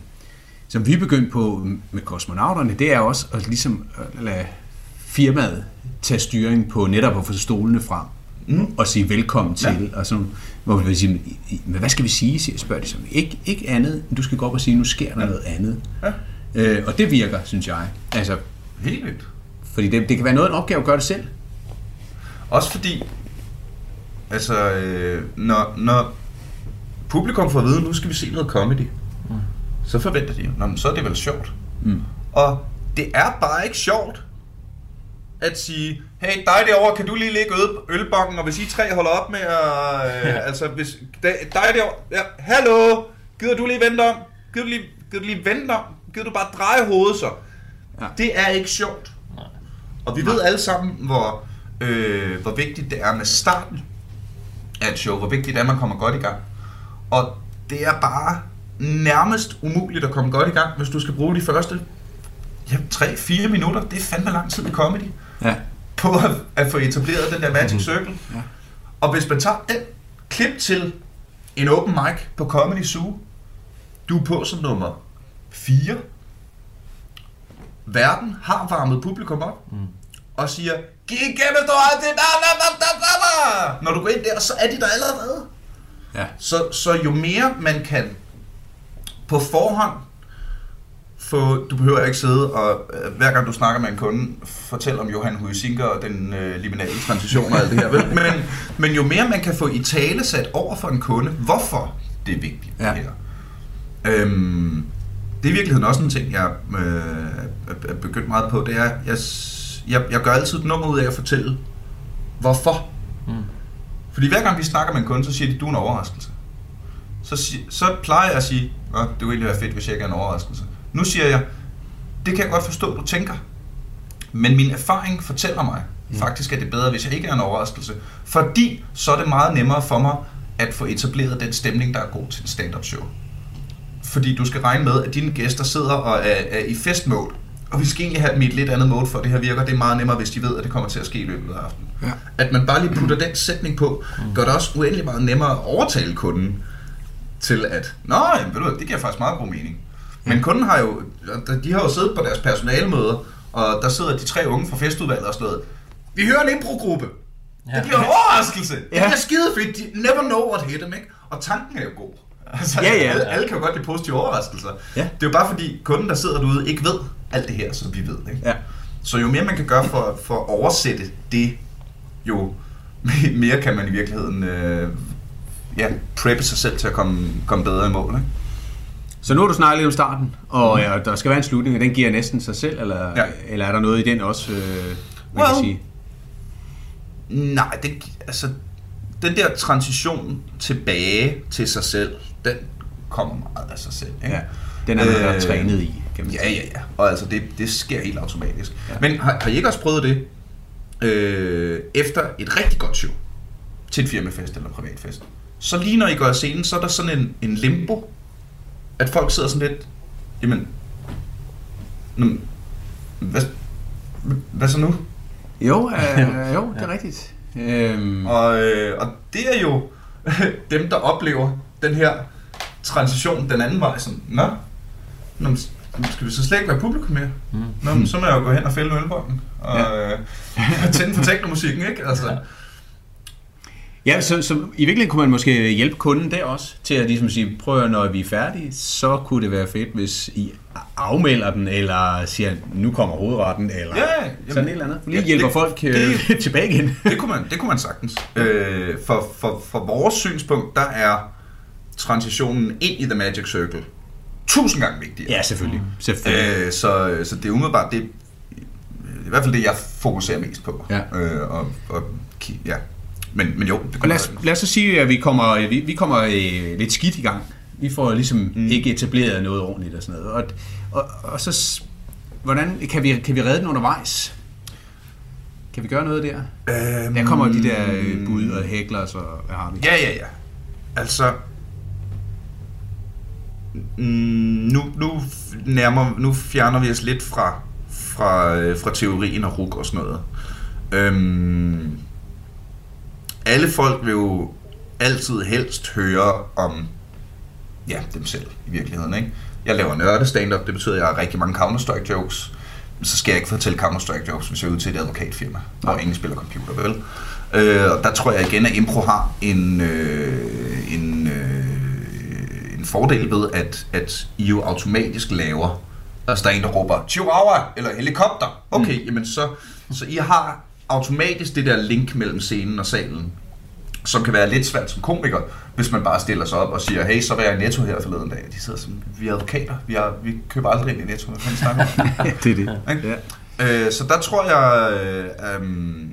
S4: som vi er begyndt på med kosmonauterne, det er også at ligesom at lade firmaet tage styring på netop at få stolene frem
S5: Mm.
S4: og sige velkommen til,
S5: Ja.
S4: og sådan, hvor vi siger, men hvad skal vi sige, siger- spørger de så. Ikke, ikke andet, du skal gå op og sige, nu sker der
S5: Ja.
S4: noget andet.
S5: Ja.
S4: Øh, og det virker, synes jeg. Altså,
S5: Helt vildt.
S4: fordi det, det kan være noget af en opgave at gøre det selv.
S5: Også fordi, altså, øh, når, når publikum får at vide, nu skal vi se noget comedy, mm. så forventer de, Nå, men så er det vel sjovt.
S4: Mm.
S5: Og det er bare ikke sjovt at sige, hey dig derovre, kan du lige ligge øl, ølbokken, og hvis I tre holder op med at, øh,
S3: Ja.
S5: altså hvis, dig, dig derovre, ja, hallo, gider du lige vente om? Gider du lige, gider du lige vente om? Gider du bare dreje hovedet så? Ja. Det er ikke sjovt.
S3: Nej.
S5: Og vi ved alle sammen, hvor, øh, hvor vigtigt det er med starten af et show, hvor vigtigt det er, at man kommer godt i gang. Og det er bare nærmest umuligt at komme godt i gang, hvis du skal bruge de første ja, 3-4 minutter. Det er fandme lang tid i comedy
S4: Ja.
S5: på at, at få etableret den der Magic Circle.
S4: Ja.
S5: Og hvis man tager den klip til en open mic på Comedy Zoo, du er på som nummer 4. Verden har varmet publikum op mm. og siger, Giv igennem du har det, da." Når du går ind der, så er de der allerede.
S4: Ja.
S5: Så, så jo mere man kan på forhånd få, du behøver ikke sidde og øh, hver gang du snakker med en kunde, fortælle om Johan Huizinga og den øh, liminale transition og alt det her. vel? Men, men jo mere man kan få i tale sat over for en kunde, hvorfor det er vigtigt
S4: Ja.
S5: det her. Øhm, det er i virkeligheden også en ting, jeg øh, er- begyndt meget på. Det er, jeg, jeg, jeg gør altid et nummer ud af at fortælle, hvorfor.
S3: Mm.
S5: Fordi hver gang vi snakker med en kunde, så siger de, du er en overraskelse. Så, så plejer jeg at sige, Nå, det ville egentlig være fedt, hvis jeg ikke er en overraskelse. Nu siger jeg, det kan jeg godt forstå, du tænker. Men min erfaring fortæller mig, mm. faktisk er det bedre, hvis jeg ikke er en overraskelse. Fordi så er det meget nemmere for mig at få etableret den stemning, der er god til et stand-up show. Fordi du skal regne med, at dine gæster sidder og er, er i festmode. Og vi skal egentlig have dem i et lidt andet mode, for det her virker. Det er meget nemmere, hvis de ved, at det kommer til at ske i løbet af aftenen.
S4: Ja.
S5: At man bare lige putter den sætning på, gør det også uendelig meget nemmere at overtale kunden til at, nå, jamen, ved du, det giver faktisk meget god mening. Men kunden har jo, de har jo siddet på deres personalemøder, og der sidder de tre unge fra festudvalget og sådan noget. Vi hører en improgruppe. Ja. Det bliver en overraskelse. Det
S4: Ja.
S5: bliver skide fedt. De never know what hit them, ikke? Og tanken er jo god. Altså,
S4: Ja, ja.
S5: Alle, alle kan jo godt lide positive overraskelser.
S4: Ja.
S5: Det er jo bare fordi kunden, der sidder derude, ikke ved alt det her, som vi ved. Ikke?
S4: Ja.
S5: Så jo mere man kan gøre for, for at oversætte det, jo mere kan man i virkeligheden øh, ja, preppe sig selv til at komme, komme bedre i mål. Ikke?
S4: Så nu har du snakket lidt om starten, og ja, der skal være en slutning, og den giver næsten sig selv, eller,
S5: Ja.
S4: eller er der noget i den også, øh, man
S5: Well.
S4: kan sige?
S5: Nej, det, altså, den der transition tilbage til sig selv, den kommer meget af sig selv. Ikke?
S4: Ja. Den er man
S5: Øh,
S4: øh, trænet i, kan man
S5: Ja, ja, ja. Og altså, det, det sker helt automatisk.
S4: Ja.
S5: Men har, har I ikke også prøvet det, øh, efter et rigtig godt show, til en firmafest eller privatfest, så lige når I går af scenen, så er der sådan en, en limbo, at folk sidder sådan lidt, jamen, nå, hvad, hvad så nu?
S4: Jo, øh, jo, det er rigtigt. Øhm,
S5: Og, øh, og det er jo dem, der oplever den her transition den anden vej. Sådan, Nå, Nå skal vi så slet ikke være publikum mere?
S3: Mm.
S5: Nå, så må jeg jo gå hen og fælde en ølbolden og
S4: Ja.
S5: ja. øh, tænde for teknomusikken, ikke? Altså,
S4: Ja, så, så i virkeligheden kunne man måske hjælpe kunden der også, til at ligesom sige, prøv at når vi er færdige, så kunne det være fedt, hvis I afmelder den, eller siger, nu kommer hovedretten, eller
S5: Ja, jamen,
S4: sådan et eller andet. Lige
S5: ja,
S4: hjælper
S5: det-
S4: folk øh,
S5: det-
S4: tilbage igen.
S5: det, kunne man, det kunne man sagtens. Øh, for, for, for vores synspunkt, der er transitionen ind i The Magic Circle tusind gange vigtigere.
S4: Ja, selvfølgelig. selvfølgelig.
S5: Øh, så, så det er umiddelbart det, i hvert fald det, jeg fokuserer mest på.
S4: Ja.
S5: Øh, og, og, ja. Men, men jo, det
S4: Og lad os, lad os så sige, at vi kommer, vi, vi kommer øh, lidt skidt i gang. Vi får ligesom mm. ikke etableret noget ordentligt og sådan noget. Og, og, og så, hvordan kan vi, kan vi redde den undervejs? Kan vi gøre noget der?
S5: Øhm,
S4: Der kommer de der øh, bud og hækler, så hvad har vi?
S5: Ja, ja, ja. Altså... Mm, nu, nu, nærmer, nu fjerner vi os lidt fra, fra, øh, fra teorien og ruk og sådan noget. Øhm, alle folk vil jo altid helst høre om ja, dem selv i virkeligheden. Ikke? Jeg laver nørde stand-up, det betyder, at jeg har rigtig mange Counter-Strike jokes. Men så skal jeg ikke fortælle Counter-Strike jokes, hvis jeg er ude til et advokatfirma, hvor ingen spiller computer, vel? Øh, og der tror jeg igen, at impro har en, øh, en, øh, en fordel ved, at, at I jo automatisk laver, altså der er en, der råber, Chihuahua eller helikopter. Okay, mm. jamen så, så I har automatisk det der link mellem scenen og salen, som kan være lidt svært som komiker, hvis man bare stiller sig op og siger, hey, så var jeg i Netto her forleden dag. De sidder sådan, vi er advokater, vi, har, vi køber aldrig ind i Netto. Hvad fanden snakker om?
S4: det er det.
S5: Ikke?
S4: Ja.
S5: Øh, så der tror jeg, øh, øhm,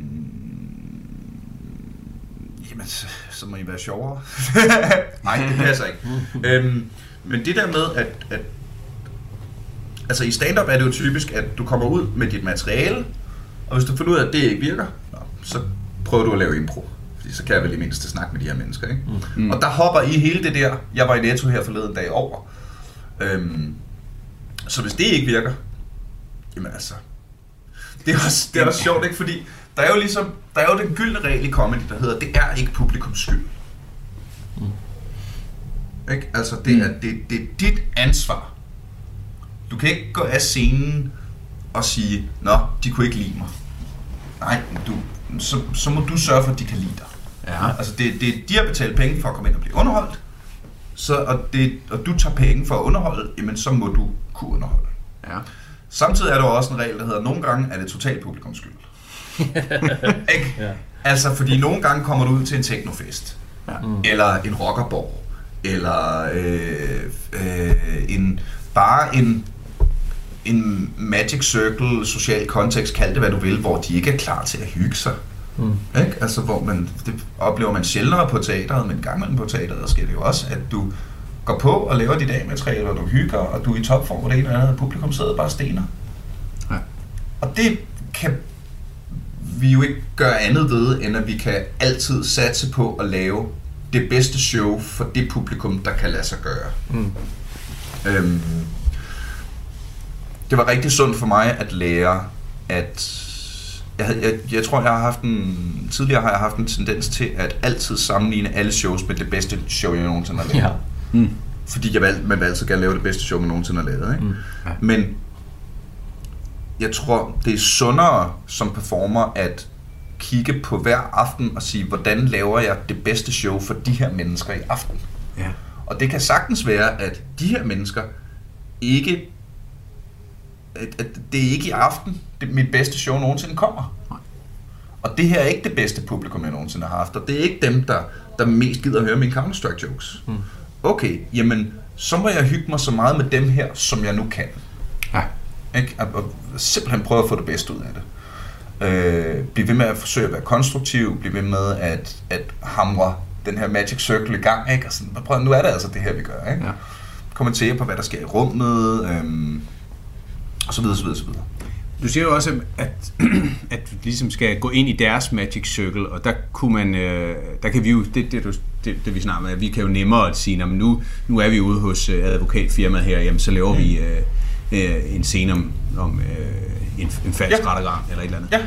S5: jamen, så, så må I være sjovere. Nej, det passer ikke. øhm, men det der med, at, at altså i stand-up er det jo typisk, at du kommer ud med dit materiale, og hvis du finder ud af, at det ikke virker, så prøver du at lave impro. Fordi så kan jeg vel i mindste snakke med de her mennesker, ikke? Mm. Og der hopper I hele det der, jeg var i Netto her forleden dag over. Øhm, så hvis det ikke virker, jamen altså, det er også, det er også sjovt, ikke? Fordi der er jo ligesom, der er jo den gyldne regel i comedy, der hedder, det er ikke publikums skyld. Ikke? Altså, det er, det, det er dit ansvar. Du kan ikke gå af scenen og sige, nå, de kunne ikke lide mig. Nej, du, så, så må du sørge for, at de kan lide dig.
S4: Ja.
S5: Altså, det, det, de har betalt penge for at komme ind og blive underholdt, så, og, det, og du tager penge for at underholde, jamen så må du kunne underholde.
S4: Ja.
S5: Samtidig er der også en regel, der hedder, at nogle gange er det totalt publikums skyld. ikke?
S3: Ja.
S5: Altså, fordi nogle gange kommer du ud til en teknofest,
S4: Ja.
S5: mm. eller en rockerborg, eller øh, øh, en, bare en, en magic circle, social kontekst, kald det hvad du vil, hvor de ikke er klar til at hygge sig.
S3: Mm.
S5: Ikke? Altså, hvor man, det oplever man sjældnere på teateret, men en gang imellem på teateret, der sker det jo også, at du går på og laver dit A-materiale, og du hygger, og du er i topform, og det ene eller andet, publikum sidder bare stener.
S4: Ja.
S5: Og det kan vi jo ikke gøre andet ved, end at vi kan altid satse på at lave det bedste show for det publikum, der kan lade sig gøre.
S3: Mm.
S5: Øhm, det var rigtig sundt for mig at lære, at jeg, havde- jeg, jeg tror, jeg har haft en, tidligere har jeg haft en tendens til at altid sammenligne alle shows med det bedste show, jeg nogensinde har lavet.
S3: Ja.
S4: Mm.
S5: Fordi jeg vil, man vil altid gerne lave det bedste show, man nogensinde har lavet. Ikke?
S3: Mm.
S4: Ja.
S5: Men jeg tror, det er sundere som performer at kigge på hver aften og sige, hvordan laver jeg det bedste show for de her mennesker i aften.
S4: Ja.
S5: Og det kan sagtens være, at de her mennesker ikke... At, at det er ikke i aften, det mit bedste show nogensinde kommer.
S4: Nej.
S5: Og det her er ikke det bedste publikum, jeg nogensinde har haft. Og det er ikke dem, der, der mest gider at høre mine Counter-Strike jokes.
S3: Mm.
S5: Okay, jamen, så må jeg hygge mig så meget med dem her, som jeg nu kan.
S4: Ja.
S5: Ikke? Og, og simpelthen prøve at få det bedste ud af det. Øh, bliv ved med at forsøge at være konstruktiv, bliv ved med at, at hamre den her magic circle i gang, ikke? Og sådan, prøv, nu er det altså det her, vi gør, ikke?
S4: Ja.
S5: Kommentere på, hvad der sker i rummet, øhm, og så videre, så videre, så videre.
S4: Du siger jo også, at, at du ligesom skal gå ind i deres Magic Circle, og der kunne man, øh, der kan vi jo, det, det, det, det vi snakker med, at vi kan jo nemmere at sige, "Nå, men nu, nu er vi ude hos øh, advokatfirmaet her, jamen så laver vi øh, øh, en scene om, om øh, en, en falsk
S5: Ja.
S4: rettergang eller et eller andet.
S5: Ja.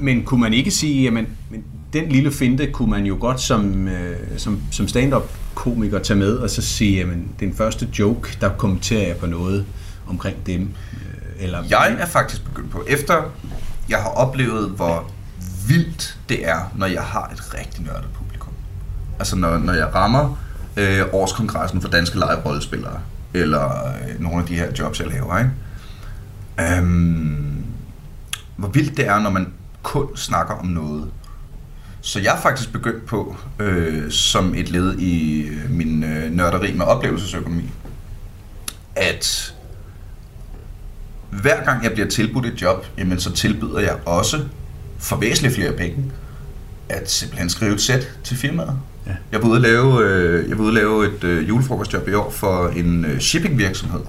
S4: Men kunne man ikke sige, jamen, men den lille finte kunne man jo godt som, øh, som, som stand-up komiker tage med, og så sige, jamen, den første joke, der kommenterer jeg på noget omkring dem. Eller,
S5: Jeg er faktisk begyndt på, efter jeg har oplevet, hvor vildt det er, når jeg har et rigtig nørdet publikum. Altså når, når jeg rammer øh, årskongressen for danske live-rollespillere, eller øh, nogle af de her jobs, jeg laver, ikke? Øhm, hvor vildt det er, når man kun snakker om noget. Så jeg er faktisk begyndt på, øh, som et led i øh, min øh, nørderi med oplevelsesøkonomi, at hver gang jeg bliver tilbudt et job, jamen så tilbyder jeg også for væsentligt flere penge at simpelthen skrive et sæt til firmaet.
S4: Ja.
S5: Jeg var ude at lave, øh, jeg var ude at lave et øh, julefrokostjob i år for en øh, shippingvirksomhed.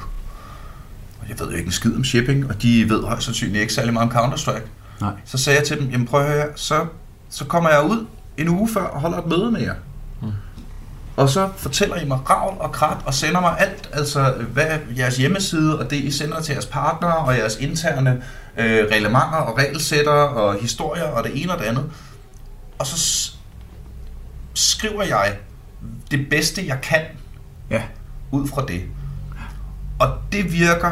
S5: Og jeg ved jo ikke en skid om shipping, og de ved højst sandsynligt ikke særlig meget om Counter-Strike.
S4: Nej.
S5: Så sagde jeg til dem, jamen prøv at høre, så, så kommer jeg ud en uge før og holder et møde med jer.
S3: Mm.
S5: Og så fortæller I mig ravl og krat og sender mig alt, altså hvad jeres hjemmeside og det I sender til jeres partnere og jeres interne øh, reglementer og regelsætter og historier og det ene og det andet. Og så skriver jeg det bedste jeg kan
S4: Ja.
S5: ud fra det. Og det virker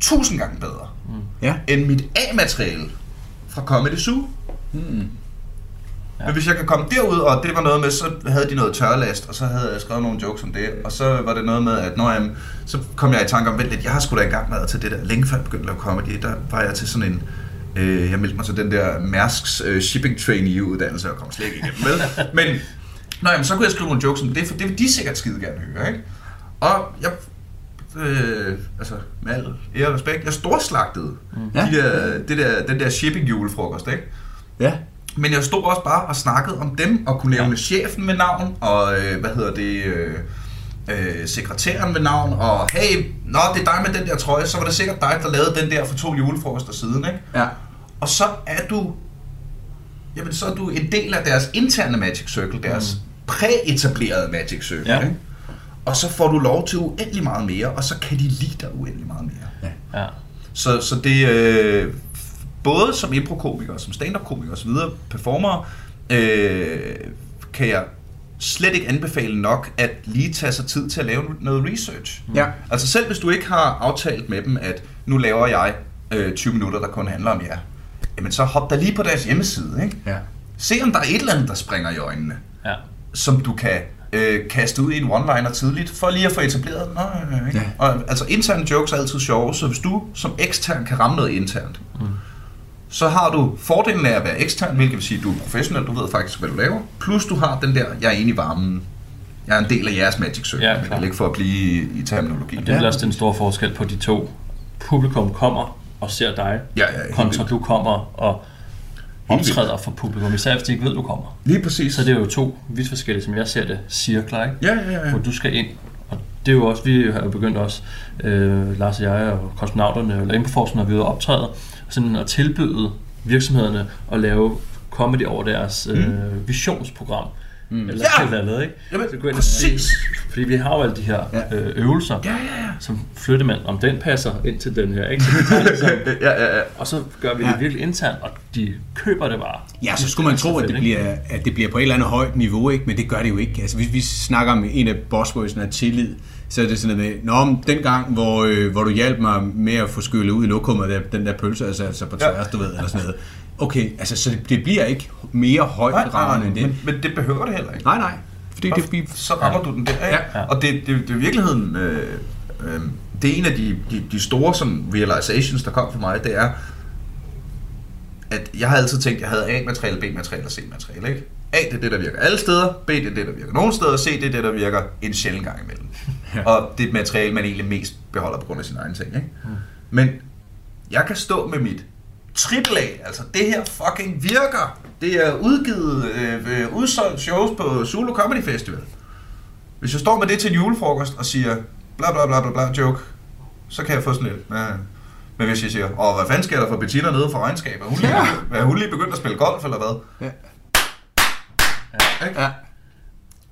S5: tusind gange bedre
S4: Ja.
S5: end mit A-materiale fra Comedy Zoo.
S4: Hmm.
S5: Ja. Men hvis jeg kan komme derud, og det var noget med, så havde de noget tørlast, og så havde jeg skrevet nogle jokes om det, og så var det noget med, at når jeg, så kom jeg i tanke om, vent lidt, jeg har sgu da engang været til det der, længe før jeg begyndte at lave comedy, der var jeg til sådan en, øh, jeg meldte mig til den der Mærsks øh, shipping trainee uddannelse, og kom slet ikke igennem, vel? Men, nå jamen, så kunne jeg skrive nogle jokes om det, for det vil de sikkert skide gerne høre, ikke? Og jeg, øh, altså med al ære og respekt, jeg storslagtede
S4: Ja.
S5: de der, det der, den der shipping julefrokost, ikke?
S4: Ja.
S5: Men jeg stod også bare og snakkede om dem, og kunne nævne ja. chefen med navn, og øh, hvad hedder det, øh, øh, sekretæren med navn, og hey, nå, det er dig med den der trøje, så var det sikkert dig, der lavede den der for to julefrokoster siden, ikke?
S4: Ja.
S5: Og så er du jamen så er du en del af deres interne Magic Circle, deres mm. præetablerede Magic Circle.
S3: Ja.
S5: Ikke? Og så får du lov til uendelig meget mere, og så kan de lide dig uendelig meget mere.
S3: Ja.
S5: Så, så det øh, både som improkomiker, som stand-up-komiker osv., performer, øh, kan jeg slet ikke anbefale nok at lige tage sig tid til at lave noget research.
S4: Ja.
S5: Altså selv hvis du ikke har aftalt med dem, at nu laver jeg øh, 20 minutter, der kun handler om jer, jamen så hop da lige på deres hjemmeside. Ikke?
S4: Ja.
S5: Se om der er et eller andet, der springer i øjnene,
S3: Ja.
S5: som du kan øh, kaste ud i en one-liner tidligt, for lige at få etableret den. Øh, ikke?
S4: Ja.
S5: Og, altså interne jokes er altid sjove, så hvis du som ekstern kan ramme noget internt, mm. Så har du fordelen af at være ekstern, hvilket vil sige, at du er professionel, du ved faktisk, hvad du laver, plus du har den der, jeg er inde i varmen, jeg er en del af jeres Magic Circle,
S3: Ja, klart.
S5: ikke for at blive i, terminologi.
S3: Og det er også den store forskel på de to. Publikum kommer og ser dig,
S5: Ja, ja,
S3: kontra du kommer og optræder for publikum, især hvis de ikke ved, du kommer.
S5: Lige præcis.
S3: Så det er jo to vidt forskellige, som jeg ser det, cirkler, ikke?
S5: Ja, ja, ja.
S3: hvor du skal ind. Og det er jo også, vi har jo begyndt også, øh, Lars og jeg og kosmonauterne, eller Improforsen, når vi er ude og optræde, sådan at tilbyde virksomhederne at lave comedy over deres øh, visionsprogram. Mm. Eller
S5: Ja!
S3: eller andet, ikke?
S5: Jamen,
S3: Så gå ind
S5: præcis.
S3: se- Fordi vi har jo alle de her
S4: Ja.
S3: øh, øvelser,
S5: Ja, ja, ja.
S3: som flytter man, om den passer ind til den her, ikke? Så det
S5: Ja, ja, ja.
S3: og så gør vi
S4: Ja.
S3: det virkelig internt, og de køber det bare.
S4: Ja, så skulle man tro, at det, bliver, at det bliver på et eller andet højt niveau, ikke? men det gør det jo ikke. Altså, hvis vi snakker om en af bosswordsene af tillid, så er det sådan noget med, Nå, men den gang, hvor, øh, hvor du hjalp mig med at få skyllet ud i lokummet, der, den der pølse, altså, altså på tværs, du ved, eller sådan noget. Okay, altså, så det, det bliver ikke mere højt
S5: Nej, nej, nej,
S4: end det.
S5: men, men det behøver det heller ikke.
S4: Nej, nej. Fordi det bliver...
S5: så rammer du den der, ikke?
S3: Ja.
S5: Og det, det, det er i virkeligheden, øh, øh, det er en af de, de, de store sådan, realizations, der kom for mig, det er, at jeg har altid tænkt, at jeg havde A-materiale, B-materiale og C-materiale, ikke? A, det er det, der virker alle steder, B, det er det, der virker nogle steder, C, det er det, der virker en sjældent gang imellem.
S4: Ja.
S5: Og det er et materiale, man egentlig mest beholder på grund af sin egen ting, ikke? Men jeg kan stå med mit AAA, altså det her fucking virker. Det er udgivet, øh, udsolgt shows på Zulu Comedy Festival. Hvis jeg står med det til en julefrokost og siger bla bla bla bla bla joke, så kan jeg få sådan lidt. Ja. Men hvis jeg siger, åh, hvad fanden sker der for Bettina nede for regnskab? Er hun lige,
S4: Ja.
S5: er hun lige begyndt at spille golf, eller hvad?
S4: Ja.
S5: Ikke?
S4: Ja.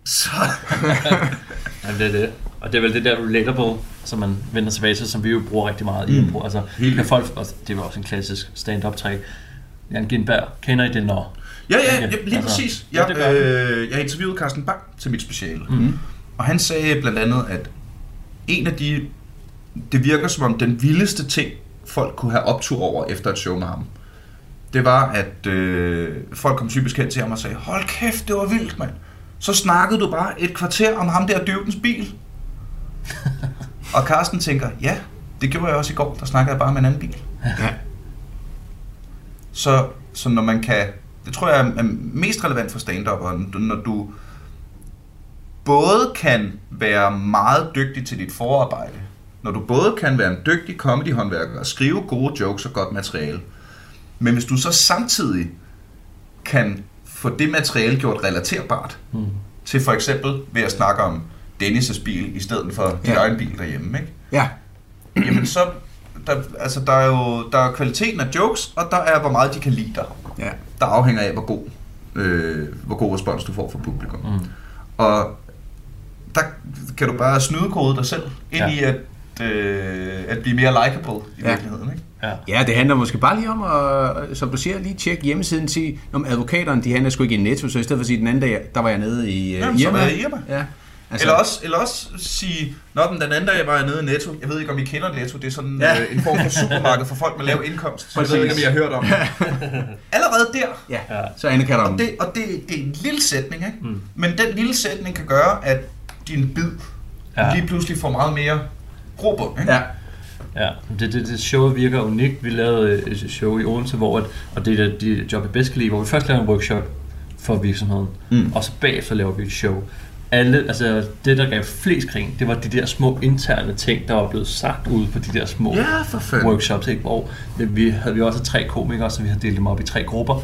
S5: Så,
S3: Ja, det er det. Og det er vel det der relatable, som man vender tilbage til, som vi jo bruger rigtig meget i
S5: Mm.
S3: impro. Altså,
S5: Helt
S3: kan folk, og det jo også en klassisk stand-up trick. Jan Gindberg, kender I det når?
S5: ja, ja,
S3: Ja,
S5: ja, lige
S3: altså,
S5: præcis.
S3: ja,
S5: Jeg,
S3: gør
S5: øh, jeg interviewede Carsten Bang til mit speciale.
S3: Mm.
S5: Og han sagde blandt andet, at en af de... Det virker som om den vildeste ting, folk kunne have optur over efter et show med ham, det var, at øh, folk kom typisk hen til ham og sagde, hold kæft, det var vildt, mand. Så snakkede du bare et kvarter om ham der døvdens bil. og Carsten tænker, ja, det gjorde jeg også i går, der snakkede jeg bare med en anden bil.
S4: Ja.
S5: Så, så når man kan, det tror jeg er mest relevant for stand når du både kan være meget dygtig til dit forarbejde, når du både kan være en dygtig comedy-håndværker og skrive gode jokes og godt materiale, men hvis du så samtidig kan få det materiale gjort relaterbart,
S3: Mm.
S5: til for eksempel ved at snakke om Dennis' bil i stedet for din
S4: Ja.
S5: egen bil derhjemme, ikke?
S4: Ja.
S5: jamen så, der, altså der er jo der er kvaliteten af jokes, og der er hvor meget de kan lide dig.
S4: Ja.
S5: Der afhænger af, hvor god, øh, hvor god respons du får fra publikum.
S3: Mm.
S5: Og der kan du bare snydekode dig selv ind
S3: Ja.
S5: i at, øh, at blive mere likable i
S4: Ja.
S5: virkeligheden. Ikke?
S3: Ja.
S4: Ja, det handler måske bare lige om at, som du siger, lige tjekke hjemmesiden til, om advokaterne, de handler sgu ikke i Netto, så i stedet for at sige den anden dag, der var jeg nede i uh,
S5: Jamen, så
S4: Irma.
S5: var jeg i Irma.
S4: Ja.
S5: Altså, eller, også, eller også sige, Nå, den den anden dag var jeg nede i Netto. Jeg ved ikke, om I kender Netto. Det er sådan
S4: Ja.
S5: øh, en form for supermarked for folk med lav indkomst. Så jeg ved ikke, om. I har hørt om det. Allerede der,
S4: Ja, så anerkender
S5: og det, og det, det er en lille sætning, ikke?
S3: Mm.
S5: men den lille sætning kan gøre, at din bid
S3: Ja.
S5: lige pludselig får meget mere grobund. Ikke?
S4: Ja.
S3: Ja, det, det, det show virker unikt. Vi lavede et show i Odense, hvor at, og det er de job jeg bedst kan lide, hvor vi først lavede en workshop for virksomheden,
S5: Mm.
S3: og så bagefter laver vi et show. Alle, altså det, der gav flest grin, det var de der små interne ting, der var blevet sagt ude på de der små
S5: Ja, for fanden.
S3: workshops, ikke? hvor vi havde vi også tre komikere, så vi havde delt dem op i tre grupper.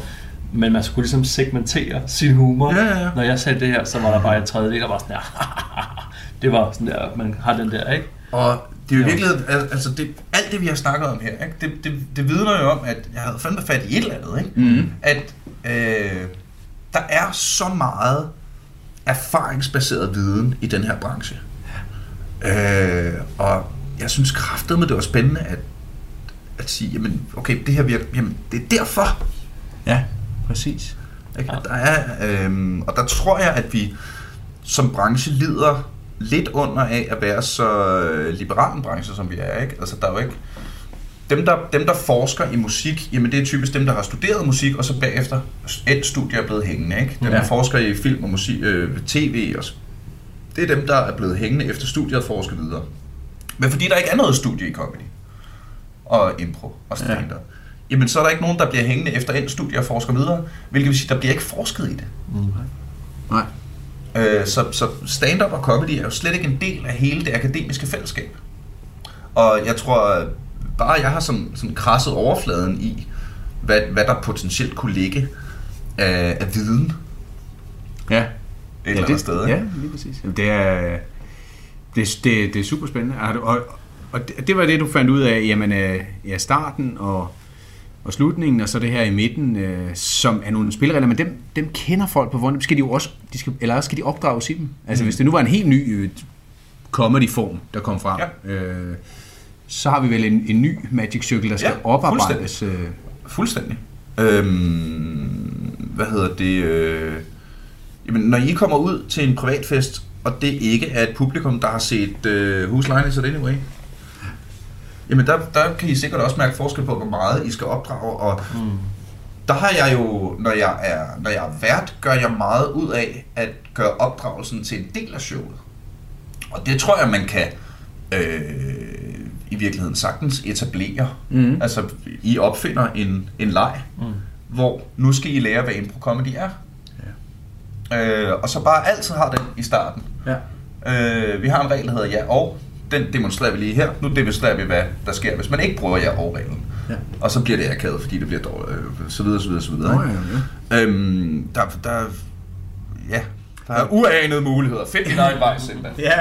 S3: Men man skulle ligesom segmentere sin humor.
S5: Ja, ja, ja.
S3: Når jeg sagde det her, så var der bare et tredjedel, der var sådan der, det var sådan der, man har den der, ikke?
S5: Og det er jo
S3: Ja.
S5: virkelig, altså det, alt det vi har snakket om her, ikke? Det, det, det vidner jo om, at jeg havde fandme fat i et eller andet, ikke?
S4: Mm.
S5: At, øh, der er så meget erfaringsbaseret viden i den her branche. Øh, og jeg synes kraftet med det var spændende at, at sige, jamen okay, det her virker, jamen det er derfor.
S4: Ja, præcis.
S5: Ikke? Ja. Der er, øh, og der tror jeg, at vi som branche lider lidt under af at være så øh, liberal en branche, som vi er. Ikke? Altså, der er jo ikke... Dem der, dem, der forsker i musik, jamen det er typisk dem, der har studeret musik, og så bagefter et studie er blevet hængende. Ikke? Dem,
S4: Ja.
S5: der forsker i film og musik, øh, tv, og, det er dem, der er blevet hængende efter studiet og forsker videre. Men fordi der ikke er noget studie i comedy, og impro og stand-up, ja. jamen så er der ikke nogen, der bliver hængende efter et studie og forsker videre, hvilket vil sige, der bliver ikke forsket i det.
S4: Nej.
S5: Øh, så, så stand-up og comedy er jo slet ikke en del af hele det akademiske fællesskab. Og jeg tror, bare jeg har sådan, sådan krasset overfladen i, hvad, hvad der potentielt kunne ligge af, af viden
S4: Ja.
S5: et eller andet
S4: det,
S5: sted.
S4: Ja, lige præcis. Jamen, det er, det, det, det er super spændende. Og, og, og det, det var det, du fandt ud af, jamen, øh, ja, starten og, og slutningen, og så det her i midten, øh, som er nogle spilleregler, men dem, dem kender folk på hvordan skal de jo også, de skal, eller også skal de opdrages i dem. Altså, mm. hvis det nu var en helt ny øh, comedy-form, der kom frem, ja. øh, så har vi vel en, en ny Magic Circle, der skal
S5: Ja,
S4: oparbejdes. Øh,
S5: Fuldstændig. Øhm, hvad hedder det? Øh, jamen, når I kommer ud til en privatfest, og det ikke er et publikum, der har set øh, Whose Line Is It Anyway, jamen der, der kan I sikkert også mærke forskel på, hvor meget I skal opdrage, og mm. der har jeg jo, når jeg, er, når jeg er vært, gør jeg meget ud af at gøre opdragelsen til en del af showet. Og det tror jeg, man kan øh, i virkeligheden sagtens etablere.
S4: Mhm.
S5: Altså, I opfinder en, en leg,
S3: Mm.
S5: hvor nu skal I lære, hvad impro comedy er. Ja. Øh, og så bare altid har den i starten.
S4: ja.
S5: Øh, vi har en regel, der hedder ja og. Den demonstrerer vi lige her. Nu demonstrerer vi, hvad der sker, hvis man ikke bruger ja og reglen.
S4: Ja.
S5: Og så bliver det akavet, fordi det bliver dårligt, øh, så videre, så videre, så videre. Ikke?
S4: ja, ja.
S5: Øhm, der, der, ja, der er uanede muligheder. Find din egen vej, simpelthen.
S4: Ja,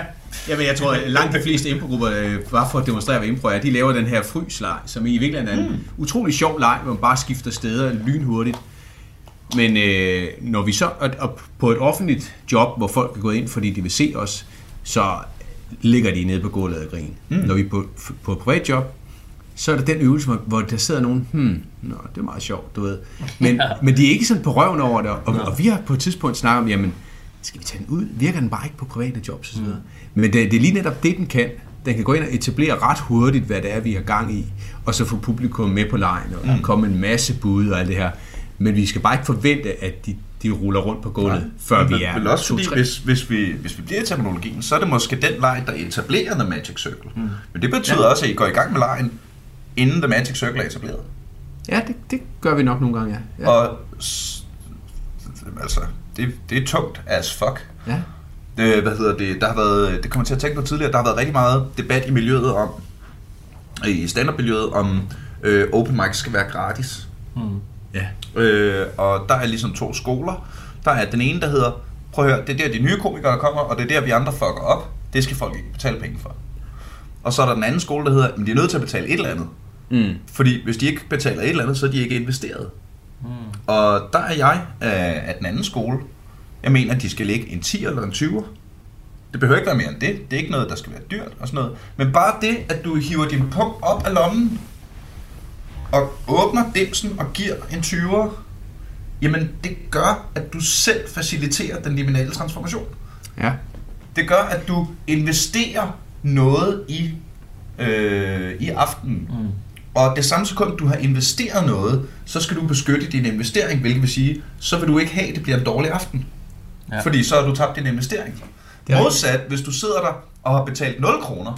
S4: Jamen, jeg tror, at langt de fleste improgrupper, øh, bare for at demonstrere, hvad impro er, de laver den her frysleg, som i virkeligheden er en mm. utrolig sjov leg, hvor man bare skifter steder lynhurtigt. Men øh, når vi så og på et offentligt job, hvor folk er gået ind, fordi de vil se os, så ligger de nede på gulvet og griner. Mm. Når vi er på, på et privat job, så er der den øvelse, hvor, der sidder nogen, hmm, nå, det er meget sjovt, du ved. Men, men de er ikke sådan på røven over det, og, og vi har på et tidspunkt snakket om, jamen, skal vi tage den ud? Virker den bare ikke på private jobs osv.? Mm. Men det, det er lige netop det, den kan. Den kan gå ind og etablere ret hurtigt, hvad det er, vi har gang i, og så få publikum med på lejen, og mm. komme en masse bud og alt det her. Men vi skal bare ikke forvente, at de, de ruller rundt på gulvet, ja. før vi er
S5: Men også fordi, hvis, hvis, vi, hvis vi bliver i terminologien, så er det måske den leg, der etablerer The Magic Circle. Mm. Men det betyder ja. også, at I går i gang med lejen, inden The Magic Circle er etableret.
S4: Ja, det, det gør vi nok nogle gange, ja. ja.
S5: Og altså, det, det er tungt as fuck.
S4: ja.
S5: Øh, hvad hedder det? Der har været, det kommer til at tænke på tidligere, der har været rigtig meget debat i miljøet om, i stand-up-miljøet, om øh, open mic skal være gratis.
S3: Mm.
S4: ja.
S5: Øh, og der er ligesom to skoler. Der er den ene, der hedder, prøv at høre, det er der de nye komikere kommer, og det er der vi andre fucker op. Det skal folk ikke betale penge for. Og så er der den anden skole, der hedder, men de er nødt til at betale et eller andet.
S4: Mm.
S5: Fordi hvis de ikke betaler et eller andet, så er de ikke investeret.
S3: Mm.
S5: Og der er jeg af, af den anden skole. Jeg mener, at de skal lægge en 10 eller en 20'er. Det behøver ikke være mere end det. Det er ikke noget, der skal være dyrt og sådan noget. Men bare det, at du hiver din punkt op af lommen, og åbner dimsen og giver en 20'er, jamen det gør, at du selv faciliterer den liminale transformation.
S4: ja.
S5: Det gør, at du investerer noget i, øh, i aftenen.
S3: Mm.
S5: Og det samme sekund, du har investeret noget, så skal du beskytte din investering, hvilket vil sige, så vil du ikke have, at det bliver en dårlig aften.
S3: Ja.
S5: Ja. Fordi så har du tabt din investering.
S4: Det
S5: Modsat, hvis du sidder der og har betalt 0 kroner,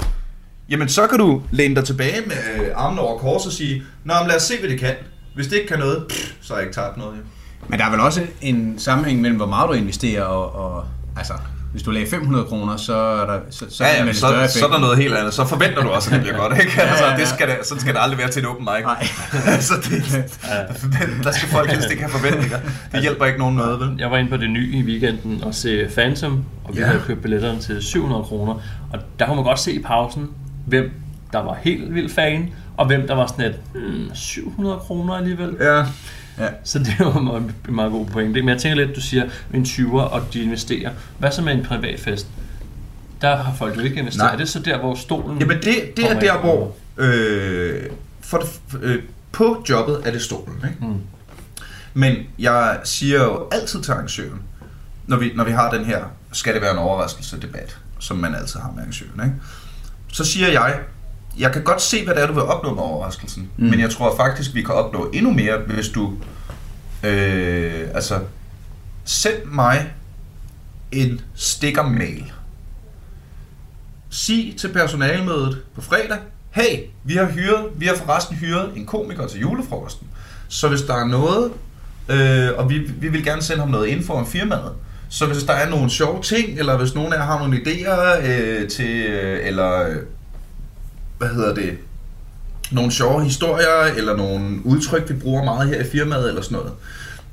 S5: jamen så kan du læne dig tilbage med øh, armen over kors og sige, Nå, men lad os se, hvad det kan. Hvis det ikke kan noget, pff, så har jeg ikke tabt noget. Jo.
S4: Men der er vel også en sammenhæng mellem, hvor meget du investerer, og, og altså, hvis du lagde 500 kroner, så er der, så, så
S5: Ja,
S4: er
S5: ja, så,
S4: effekt.
S5: så er der noget helt andet. Så forventer du også, at det bliver godt, ikke? Altså,
S4: ja, ja.
S5: det skal det, sådan skal det aldrig være til et open mic.
S4: Nej.
S5: altså, det, der skal folk helst ikke have forventninger. Det hjælper ikke nogen noget, vel?
S3: Jeg var inde på det nye i weekenden og se Phantom, og vi
S5: Ja.
S3: ja. havde købt billetterne til 700 kroner. Og der kunne man godt se i pausen, hvem der var helt vildt fan, og hvem der var sådan et, hmm, 700 kroner alligevel.
S5: Ja.
S4: Ja.
S3: Så det jo en meget, meget god pointe. Men jeg tænker lidt, du siger en 20'er, og de investerer. Hvad så med en privat fest? Der har folk jo ikke investeret.
S5: Nej.
S3: Er det så der, hvor stolen...
S5: Jamen det, det er der,
S3: ind?
S5: hvor... Øh, for øh, på jobbet er det stolen, ikke?
S3: Mm.
S5: Men jeg siger jo altid til arrangøren, når vi, når vi har den her, skal det være en overraskelse debat, som man altid har med arrangøren, ikke? så siger jeg, jeg kan godt se, hvad det er, du vil opnå med overraskelsen, mm. men jeg tror faktisk, vi kan opnå endnu mere, hvis du, øh, altså, send mig en stikker-mail. Sig til personalemødet på fredag, hey, vi har hyret, vi har forresten hyret en komiker til julefrokosten. Så hvis der er noget, øh, og vi, vi vil gerne sende ham noget info om firmaet, så hvis der er nogle sjove ting, eller hvis nogen af jer har nogle idéer øh, til, øh, eller øh, hvad hedder det, nogle sjove historier, eller nogle udtryk, vi bruger meget her i firmaet, eller sådan noget,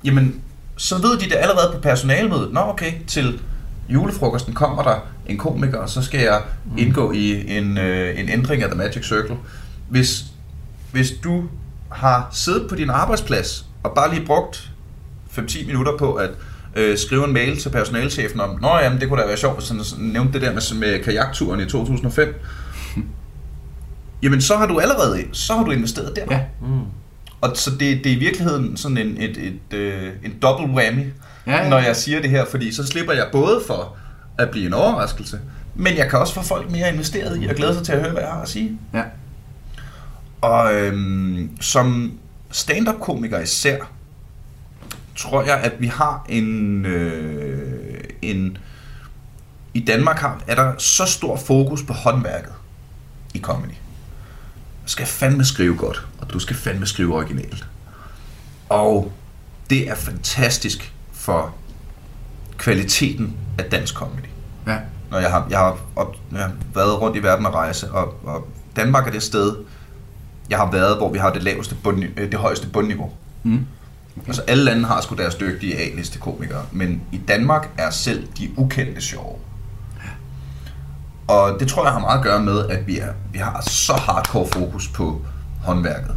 S5: jamen, så ved de det allerede på personalemødet. Nå, okay, til julefrokosten kommer der en komiker, og så skal jeg indgå i en, øh, en ændring af The Magic Circle. Hvis, hvis du har siddet på din arbejdsplads, og bare lige brugt 5-10 minutter på at øh, skrive en mail til personalchefen om, Nå jamen, det kunne da være sjovt, hvis han nævnte det der med, med kajakturen i 2005. Jamen, så har du allerede så har du investeret der.
S4: Ja.
S3: Mm.
S5: Og så det, det er i virkeligheden sådan en, et, et, øh, en double whammy,
S4: Ja,
S5: ja, når jeg siger det her, fordi så slipper jeg både for at blive en overraskelse, men jeg kan også få folk mere investeret i at glæde sig til at høre, hvad jeg har at sige.
S4: Ja.
S5: Og øhm, som stand-up-komiker især, tror jeg, at vi har en, øh, en... I Danmark har, er der så stor fokus på håndværket i comedy. Skal fandme skrive godt, og du skal fandme skrive originalt. Og det er fantastisk for kvaliteten af dansk comedy
S4: Ja.
S5: når jeg har, jeg har, op, jeg har været rundt i verden og rejse, og, og Danmark er det sted, jeg har været, hvor vi har det laveste bund, øh, det højeste bundniveau.
S4: Mm.
S5: Okay. Altså alle lande har sgu deres dygtige A-liste komikere, men i Danmark er selv de ukendte sjove. Og det tror jeg har meget at gøre med, at vi, er, vi har så hardcore fokus på håndværket.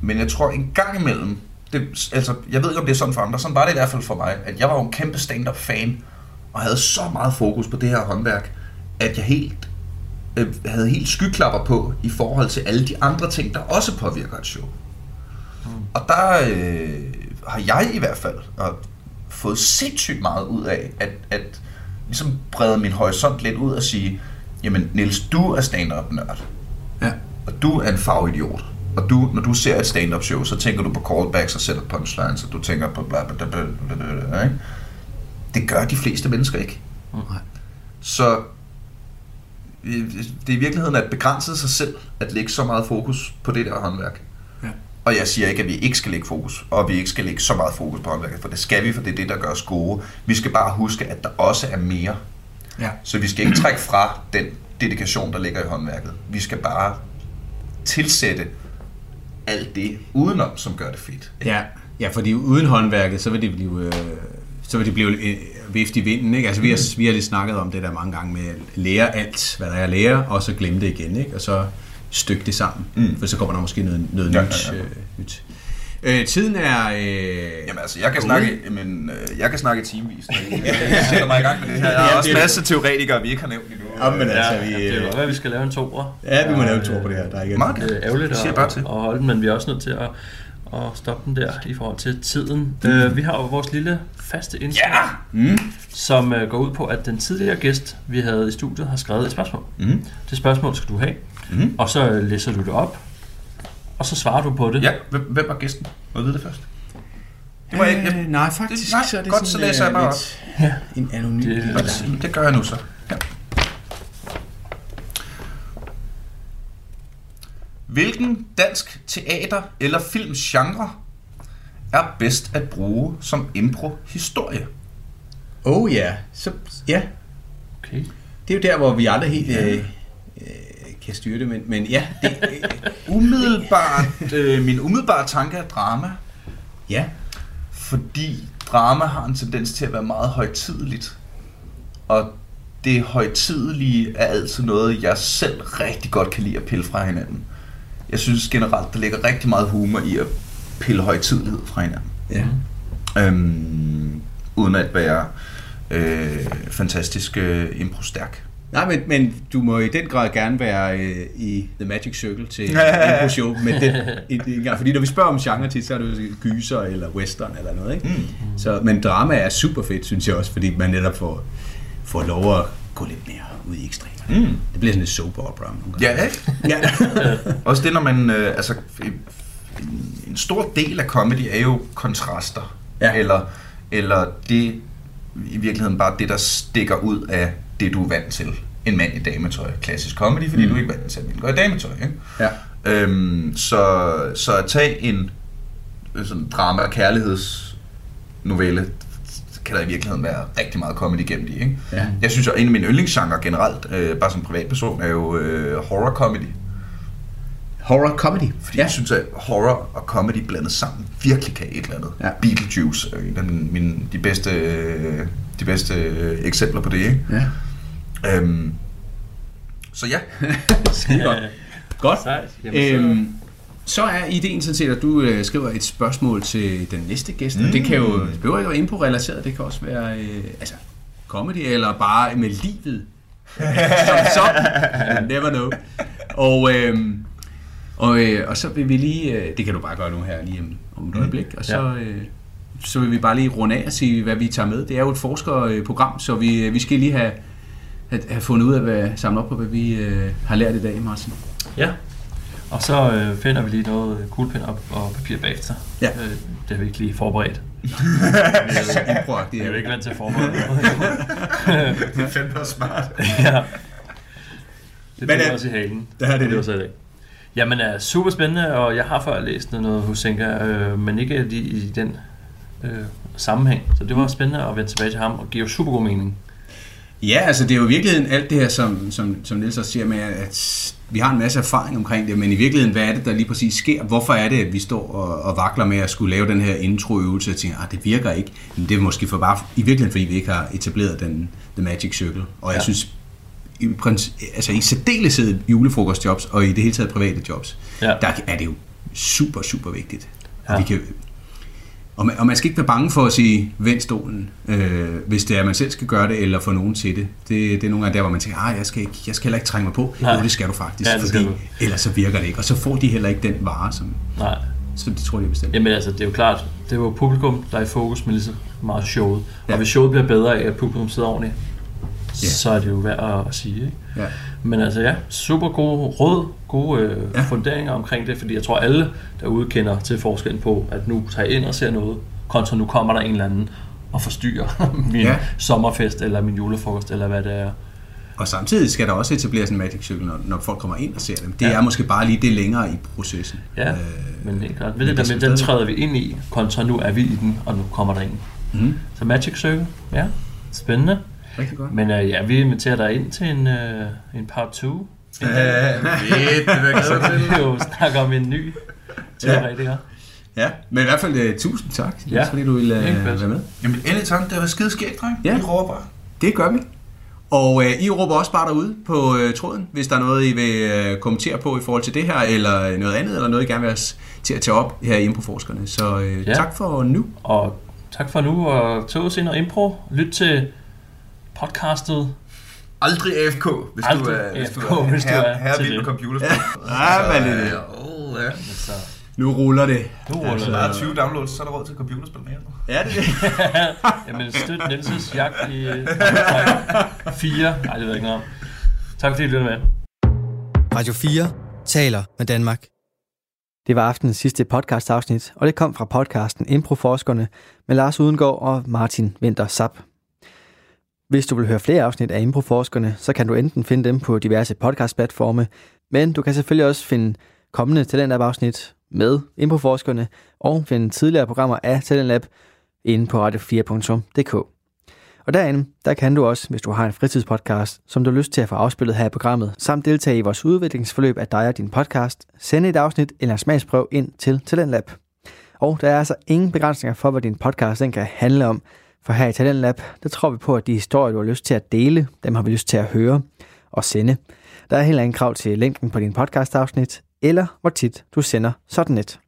S5: Men jeg tror en gang imellem, det, altså, jeg ved ikke om det er sådan for andre, sådan var det i hvert fald for mig, at jeg var jo en kæmpe stand-up fan, og havde så meget fokus på det her håndværk, at jeg helt øh, havde helt skyklapper på i forhold til alle de andre ting, der også påvirker et show. Mm. Og der øh, har jeg i hvert fald og fået sindssygt meget ud af, at, at ligesom brede min horisont lidt ud og sige, jamen Niels, du er stand-up nørd,
S4: Ja.
S5: og du er en fagidiot. Og du, når du ser et stand-up show, så tænker du på callbacks og sætter punchlines, og du tænker på bla bla bla bla bla bla, bla ikke? Det gør de fleste mennesker ikke.
S4: Nej.
S5: Så øh, det er i virkeligheden at begrænse sig selv at lægge så meget fokus på det der håndværk. Og jeg siger ikke, at vi ikke skal lægge fokus, og vi ikke skal lægge så meget fokus på håndværket, for det skal vi, for det er det, der gør os gode. Vi skal bare huske, at der også er mere.
S4: Ja.
S5: Så vi skal ikke trække fra den dedikation, der ligger i håndværket. Vi skal bare tilsætte alt det udenom, som gør det fedt.
S4: Ja, ja, fordi uden håndværket, så vil det blive, øh, så vil det blive øh, vift i vinden. Ikke? Altså, vi, har, vi har lige snakket om det der mange gange med at lære alt, hvad der er at lære, og så glemme det igen, ikke? og så stykke det sammen,
S5: Mm.
S4: for så kommer der måske noget, noget
S5: Ja,
S4: nyt.
S5: ja, ja.
S4: Øh, nyt. Øh, tiden er... Øh,
S5: Jamen altså, jeg kan snakke, men, øh, jeg kan snakke timevis. Jeg sætter mig i gang med det her. Jeg har
S4: Ja,
S5: også
S4: det er-
S5: masse teoretikere, vi ikke har nævnt endnu.
S4: Ja, men altså, vi,
S3: det er jo godt, at vi skal lave en toer.
S4: Ja, vi må lave en tur på det her. Der er ikke
S5: Meget
S3: Det er ærgerligt at,
S5: bare til.
S3: at holde den, men vi er også nødt til at, at stoppe den der i forhold til tiden. Mm. Uh, vi har jo vores lille faste indslag,
S5: Ja!
S4: Mm.
S3: som uh, går ud på, at den tidligere gæst, vi havde i studiet, har skrevet et spørgsmål.
S5: Mm.
S3: Det spørgsmål skal du have,
S5: Mm.
S3: og så øh, læser du det op, og så svarer du på det.
S5: Ja, hvem, hvem var gæsten? Må jeg vide det først? Det var ikke...
S4: Øh, nej, faktisk.
S5: Det- nej,
S4: så er det
S5: godt,
S4: sådan,
S5: så læser jeg
S4: øh,
S5: bare
S4: lidt
S3: Ja.
S4: En anonym.
S3: Det-
S4: Det,
S5: Godt, det gør jeg nu så. Ja. Hvilken dansk teater- eller filmgenre er bedst at bruge som impro-historie?
S4: oh ja, så, ja,
S3: Okay.
S4: det er jo der, hvor vi aldrig helt øh, øh, kan styre det, men, men ja, det, øh,
S5: Umiddelbart, øh, min umiddelbare tanke er drama,
S4: ja,
S5: fordi drama har en tendens til at være meget højtideligt. Og det højtidelige er altid noget, jeg selv rigtig godt kan lide at pille fra hinanden. Jeg synes generelt, der ligger rigtig meget humor i at pille højtidlighed fra hinanden.
S4: Ja.
S5: Øhm, uden at være øh, fantastisk øh, impro-stærk.
S4: Nej, men, men du må i den grad gerne være øh, i The Magic Circle til impro show med den en, en gang. Fordi når vi spørger om genre tit, så er det jo gyser eller western eller noget, ikke? Mm. Så, men drama er super fedt, synes jeg også, fordi man netop får, får lov at gå lidt mere ud i ekstremer.
S5: Mm.
S4: Det bliver sådan et soap opera.
S5: Ja, ikke?
S4: Ja.
S5: Også det, når man... Øh, altså, en, en stor del af comedy er jo kontraster.
S4: Ja.
S5: Eller, eller det i virkeligheden bare det, der stikker ud af det, du er vant til. En mand i dametøj. Klassisk comedy, fordi mm. du er ikke vant til, at mænd går i dametøj. Ikke?
S4: ja.
S5: Øhm, så, så at tage en sådan drama- og kærlighedsnovelle, kan der i virkeligheden være rigtig meget comedy gennem i. Ikke?
S4: Ja.
S5: Jeg synes, at en af mine yndlingsgenre generelt, øh, bare som privatperson, er jo øh, horror comedy.
S4: Horror comedy.
S5: Fordi ja. jeg synes, at horror og comedy blandet sammen virkelig kan et eller andet.
S4: Ja.
S5: Beetlejuice er en af mine, mine, de bedste, øh, de bedste øh, eksempler på det. Ikke?
S4: Ja.
S5: Øhm, så ja,
S4: Skide godt. Godt.
S3: Så-
S4: Øhm, så er ideen sådan set, at du øh, skriver et spørgsmål til den næste gæst. Mm. Det kan jo det behøver ikke være impro-relateret, det kan også være øh, altså, comedy eller bare med livet. Som sådan. You never know. Og, øh, og, øh, og så vil vi lige, øh, det kan du bare gøre nu her lige om, om et øjeblik, og så, øh, så vil vi bare lige runde af og sige, hvad vi tager med. Det er jo et forskerprogram, så vi, vi skal lige have, have, have fundet ud af, hvad, samle op på, hvad vi øh, har lært i dag, Martin.
S3: Ja. Og så øh, finder vi lige noget kuglepen og, og papir bagefter.
S4: Ja.
S3: Øh, det har vi ikke lige forberedt.
S4: Improagtigt,
S3: Vi er jo ikke vant til at forberede
S5: det er fandme smart.
S3: ja. Det
S4: Men,
S3: bliver
S4: øh,
S3: også i halen.
S4: der er det
S3: det var
S4: det.
S3: Jamen, er super spændende, og jeg har før læst noget Husenka, øh, men ikke lige i den øh, sammenhæng. Så det var spændende at vende tilbage til ham, og giver jo super god mening.
S4: Ja, altså det er jo i virkeligheden alt det her, som, som, som Niels også siger med, at vi har en masse erfaring omkring det, men i virkeligheden, hvad er det, der lige præcis sker? Hvorfor er det, at vi står og, og vakler med at skulle lave den her introøvelse og tænker, at det virker ikke? Men det er måske for bare, i virkeligheden, fordi vi ikke har etableret den The Magic Circle. Og jeg
S3: Ja.
S4: synes, i, altså i særdeleshed julefrokostjobs og i det hele taget private jobs,
S3: Ja.
S4: der er det jo super, super vigtigt.
S3: Ja.
S4: Vi kan, og, man, og man skal ikke være bange for at sige, vend stolen, øh, hvis det er, at man selv skal gøre det, eller få nogen til det. Det, det er nogle gange der, hvor man tænker, ah, jeg skal, ikke, jeg skal heller ikke trænge mig på.
S3: Nej.
S4: Jo, det skal du faktisk,
S3: Ja, det skal
S4: fordi
S3: du.
S4: ellers så virker det ikke. Og så får de heller ikke den vare, som,
S3: Nej.
S4: så det tror jeg bestemt.
S3: Jamen altså, det er jo klart, det er jo publikum, der er i fokus med lige så meget showet. Ja.
S4: Ja.
S3: Og hvis showet bliver bedre af, at publikum sidder ordentligt,
S4: Ja.
S3: så er det jo værd at sige. Ikke?
S4: Ja.
S3: Men altså ja, super gode råd, gode øh,
S4: ja.
S3: funderinger omkring det, fordi jeg tror alle derude kender til forskellen på, at nu tager jeg ind og ser noget, kontra nu kommer der en eller anden og forstyrrer min
S4: ja.
S3: sommerfest eller min julefrokost eller hvad det er.
S4: Og samtidig skal der også etableres en Magic Circle, når, når folk kommer ind og ser dem. Det
S3: Ja.
S4: er måske bare lige det længere i processen.
S3: Ja,
S4: Øh,
S3: men helt klart. Ved
S4: men
S3: det der med, den træder vi ind i, kontra nu er vi i den, og nu kommer der en.
S4: Mhm.
S3: Så Magic Circle, ja, spændende.
S4: Rigtig godt.
S3: Men øh, ja, vi inviterer dig ind til en, øh, en part 2.
S5: Ja, fedt, det vil jeg
S3: Så kan
S5: til.
S3: vi jo snakke om en ny teoretiker.
S4: Ja, men i hvert fald uh, tusind tak,
S3: Ja.
S4: ja. fordi du ville uh,
S3: Ikke fedt.
S4: være med.
S5: Jamen, endelig tak. Det var skide skægt, dreng.
S4: Ja.
S5: Vi råber bare.
S4: Det gør vi. Og øh, I råber også bare derude på øh, tråden, hvis der er noget, I vil øh, kommentere på i forhold til det her, eller noget andet, eller noget, I gerne vil have os til at tage op her i Improforskerne. Så øh,
S3: Ja.
S4: ja. tak for nu.
S3: Og tak for nu, og tog os ind og impro. Lyt til podcastet.
S5: Aldrig AFK, hvis
S3: Aldrig
S5: du er, hvis du
S3: AFK,
S5: er,
S3: hvis du
S5: her,
S3: er
S5: her
S3: til
S5: vild med
S3: det.
S5: computerspil.
S4: Ja, men det er.
S5: Oh, ja.
S3: Så
S4: Nu ruller det.
S3: nu ruller
S5: Så
S3: det.
S5: der er 20 downloads, så er der råd til computerspil mere.
S4: Ja, det er det.
S3: Jamen, støt Nielses jagt i øh, fire. Nej, det ved jeg ikke noget om. Tak fordi I lyttede med.
S1: Radio 4 taler med Danmark.
S2: Det var aftenens sidste podcast-afsnit, og det kom fra podcasten Improforskerne med Lars Udengård og Martin Winter Sap. Hvis du vil høre flere afsnit af Improforskerne, så kan du enten finde dem på diverse podcast-platforme, men du kan selvfølgelig også finde kommende Talentlab-afsnit med Improforskerne og finde tidligere programmer af Talentlab inde på radio4.dk. Og derinde, der kan du også, hvis du har en fritidspodcast, som du har lyst til at få afspillet her i programmet, samt deltage i vores udviklingsforløb af dig og din podcast, sende et afsnit eller en smagsprøv ind til Talentlab. Og der er altså ingen begrænsninger for, hvad din podcast den kan handle om, for her i Talentlab, der tror vi på, at de historier, du har lyst til at dele, dem har vi lyst til at høre og sende. Der er heller ingen krav til længden på din podcast-afsnit, eller hvor tit du sender sådan et.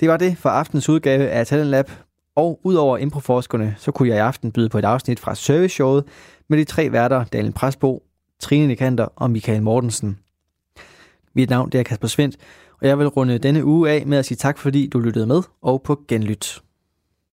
S2: Det var det for aftens udgave af Talent Lab. Og udover improforskerne, så kunne jeg i aften byde på et afsnit fra serviceshowet med de tre værter, Daniel Presbo, Trine Nikander og Michael Mortensen. Mit navn det er Kasper Svendt, og jeg vil runde denne uge af med at sige tak, fordi du lyttede med, og på genlyt.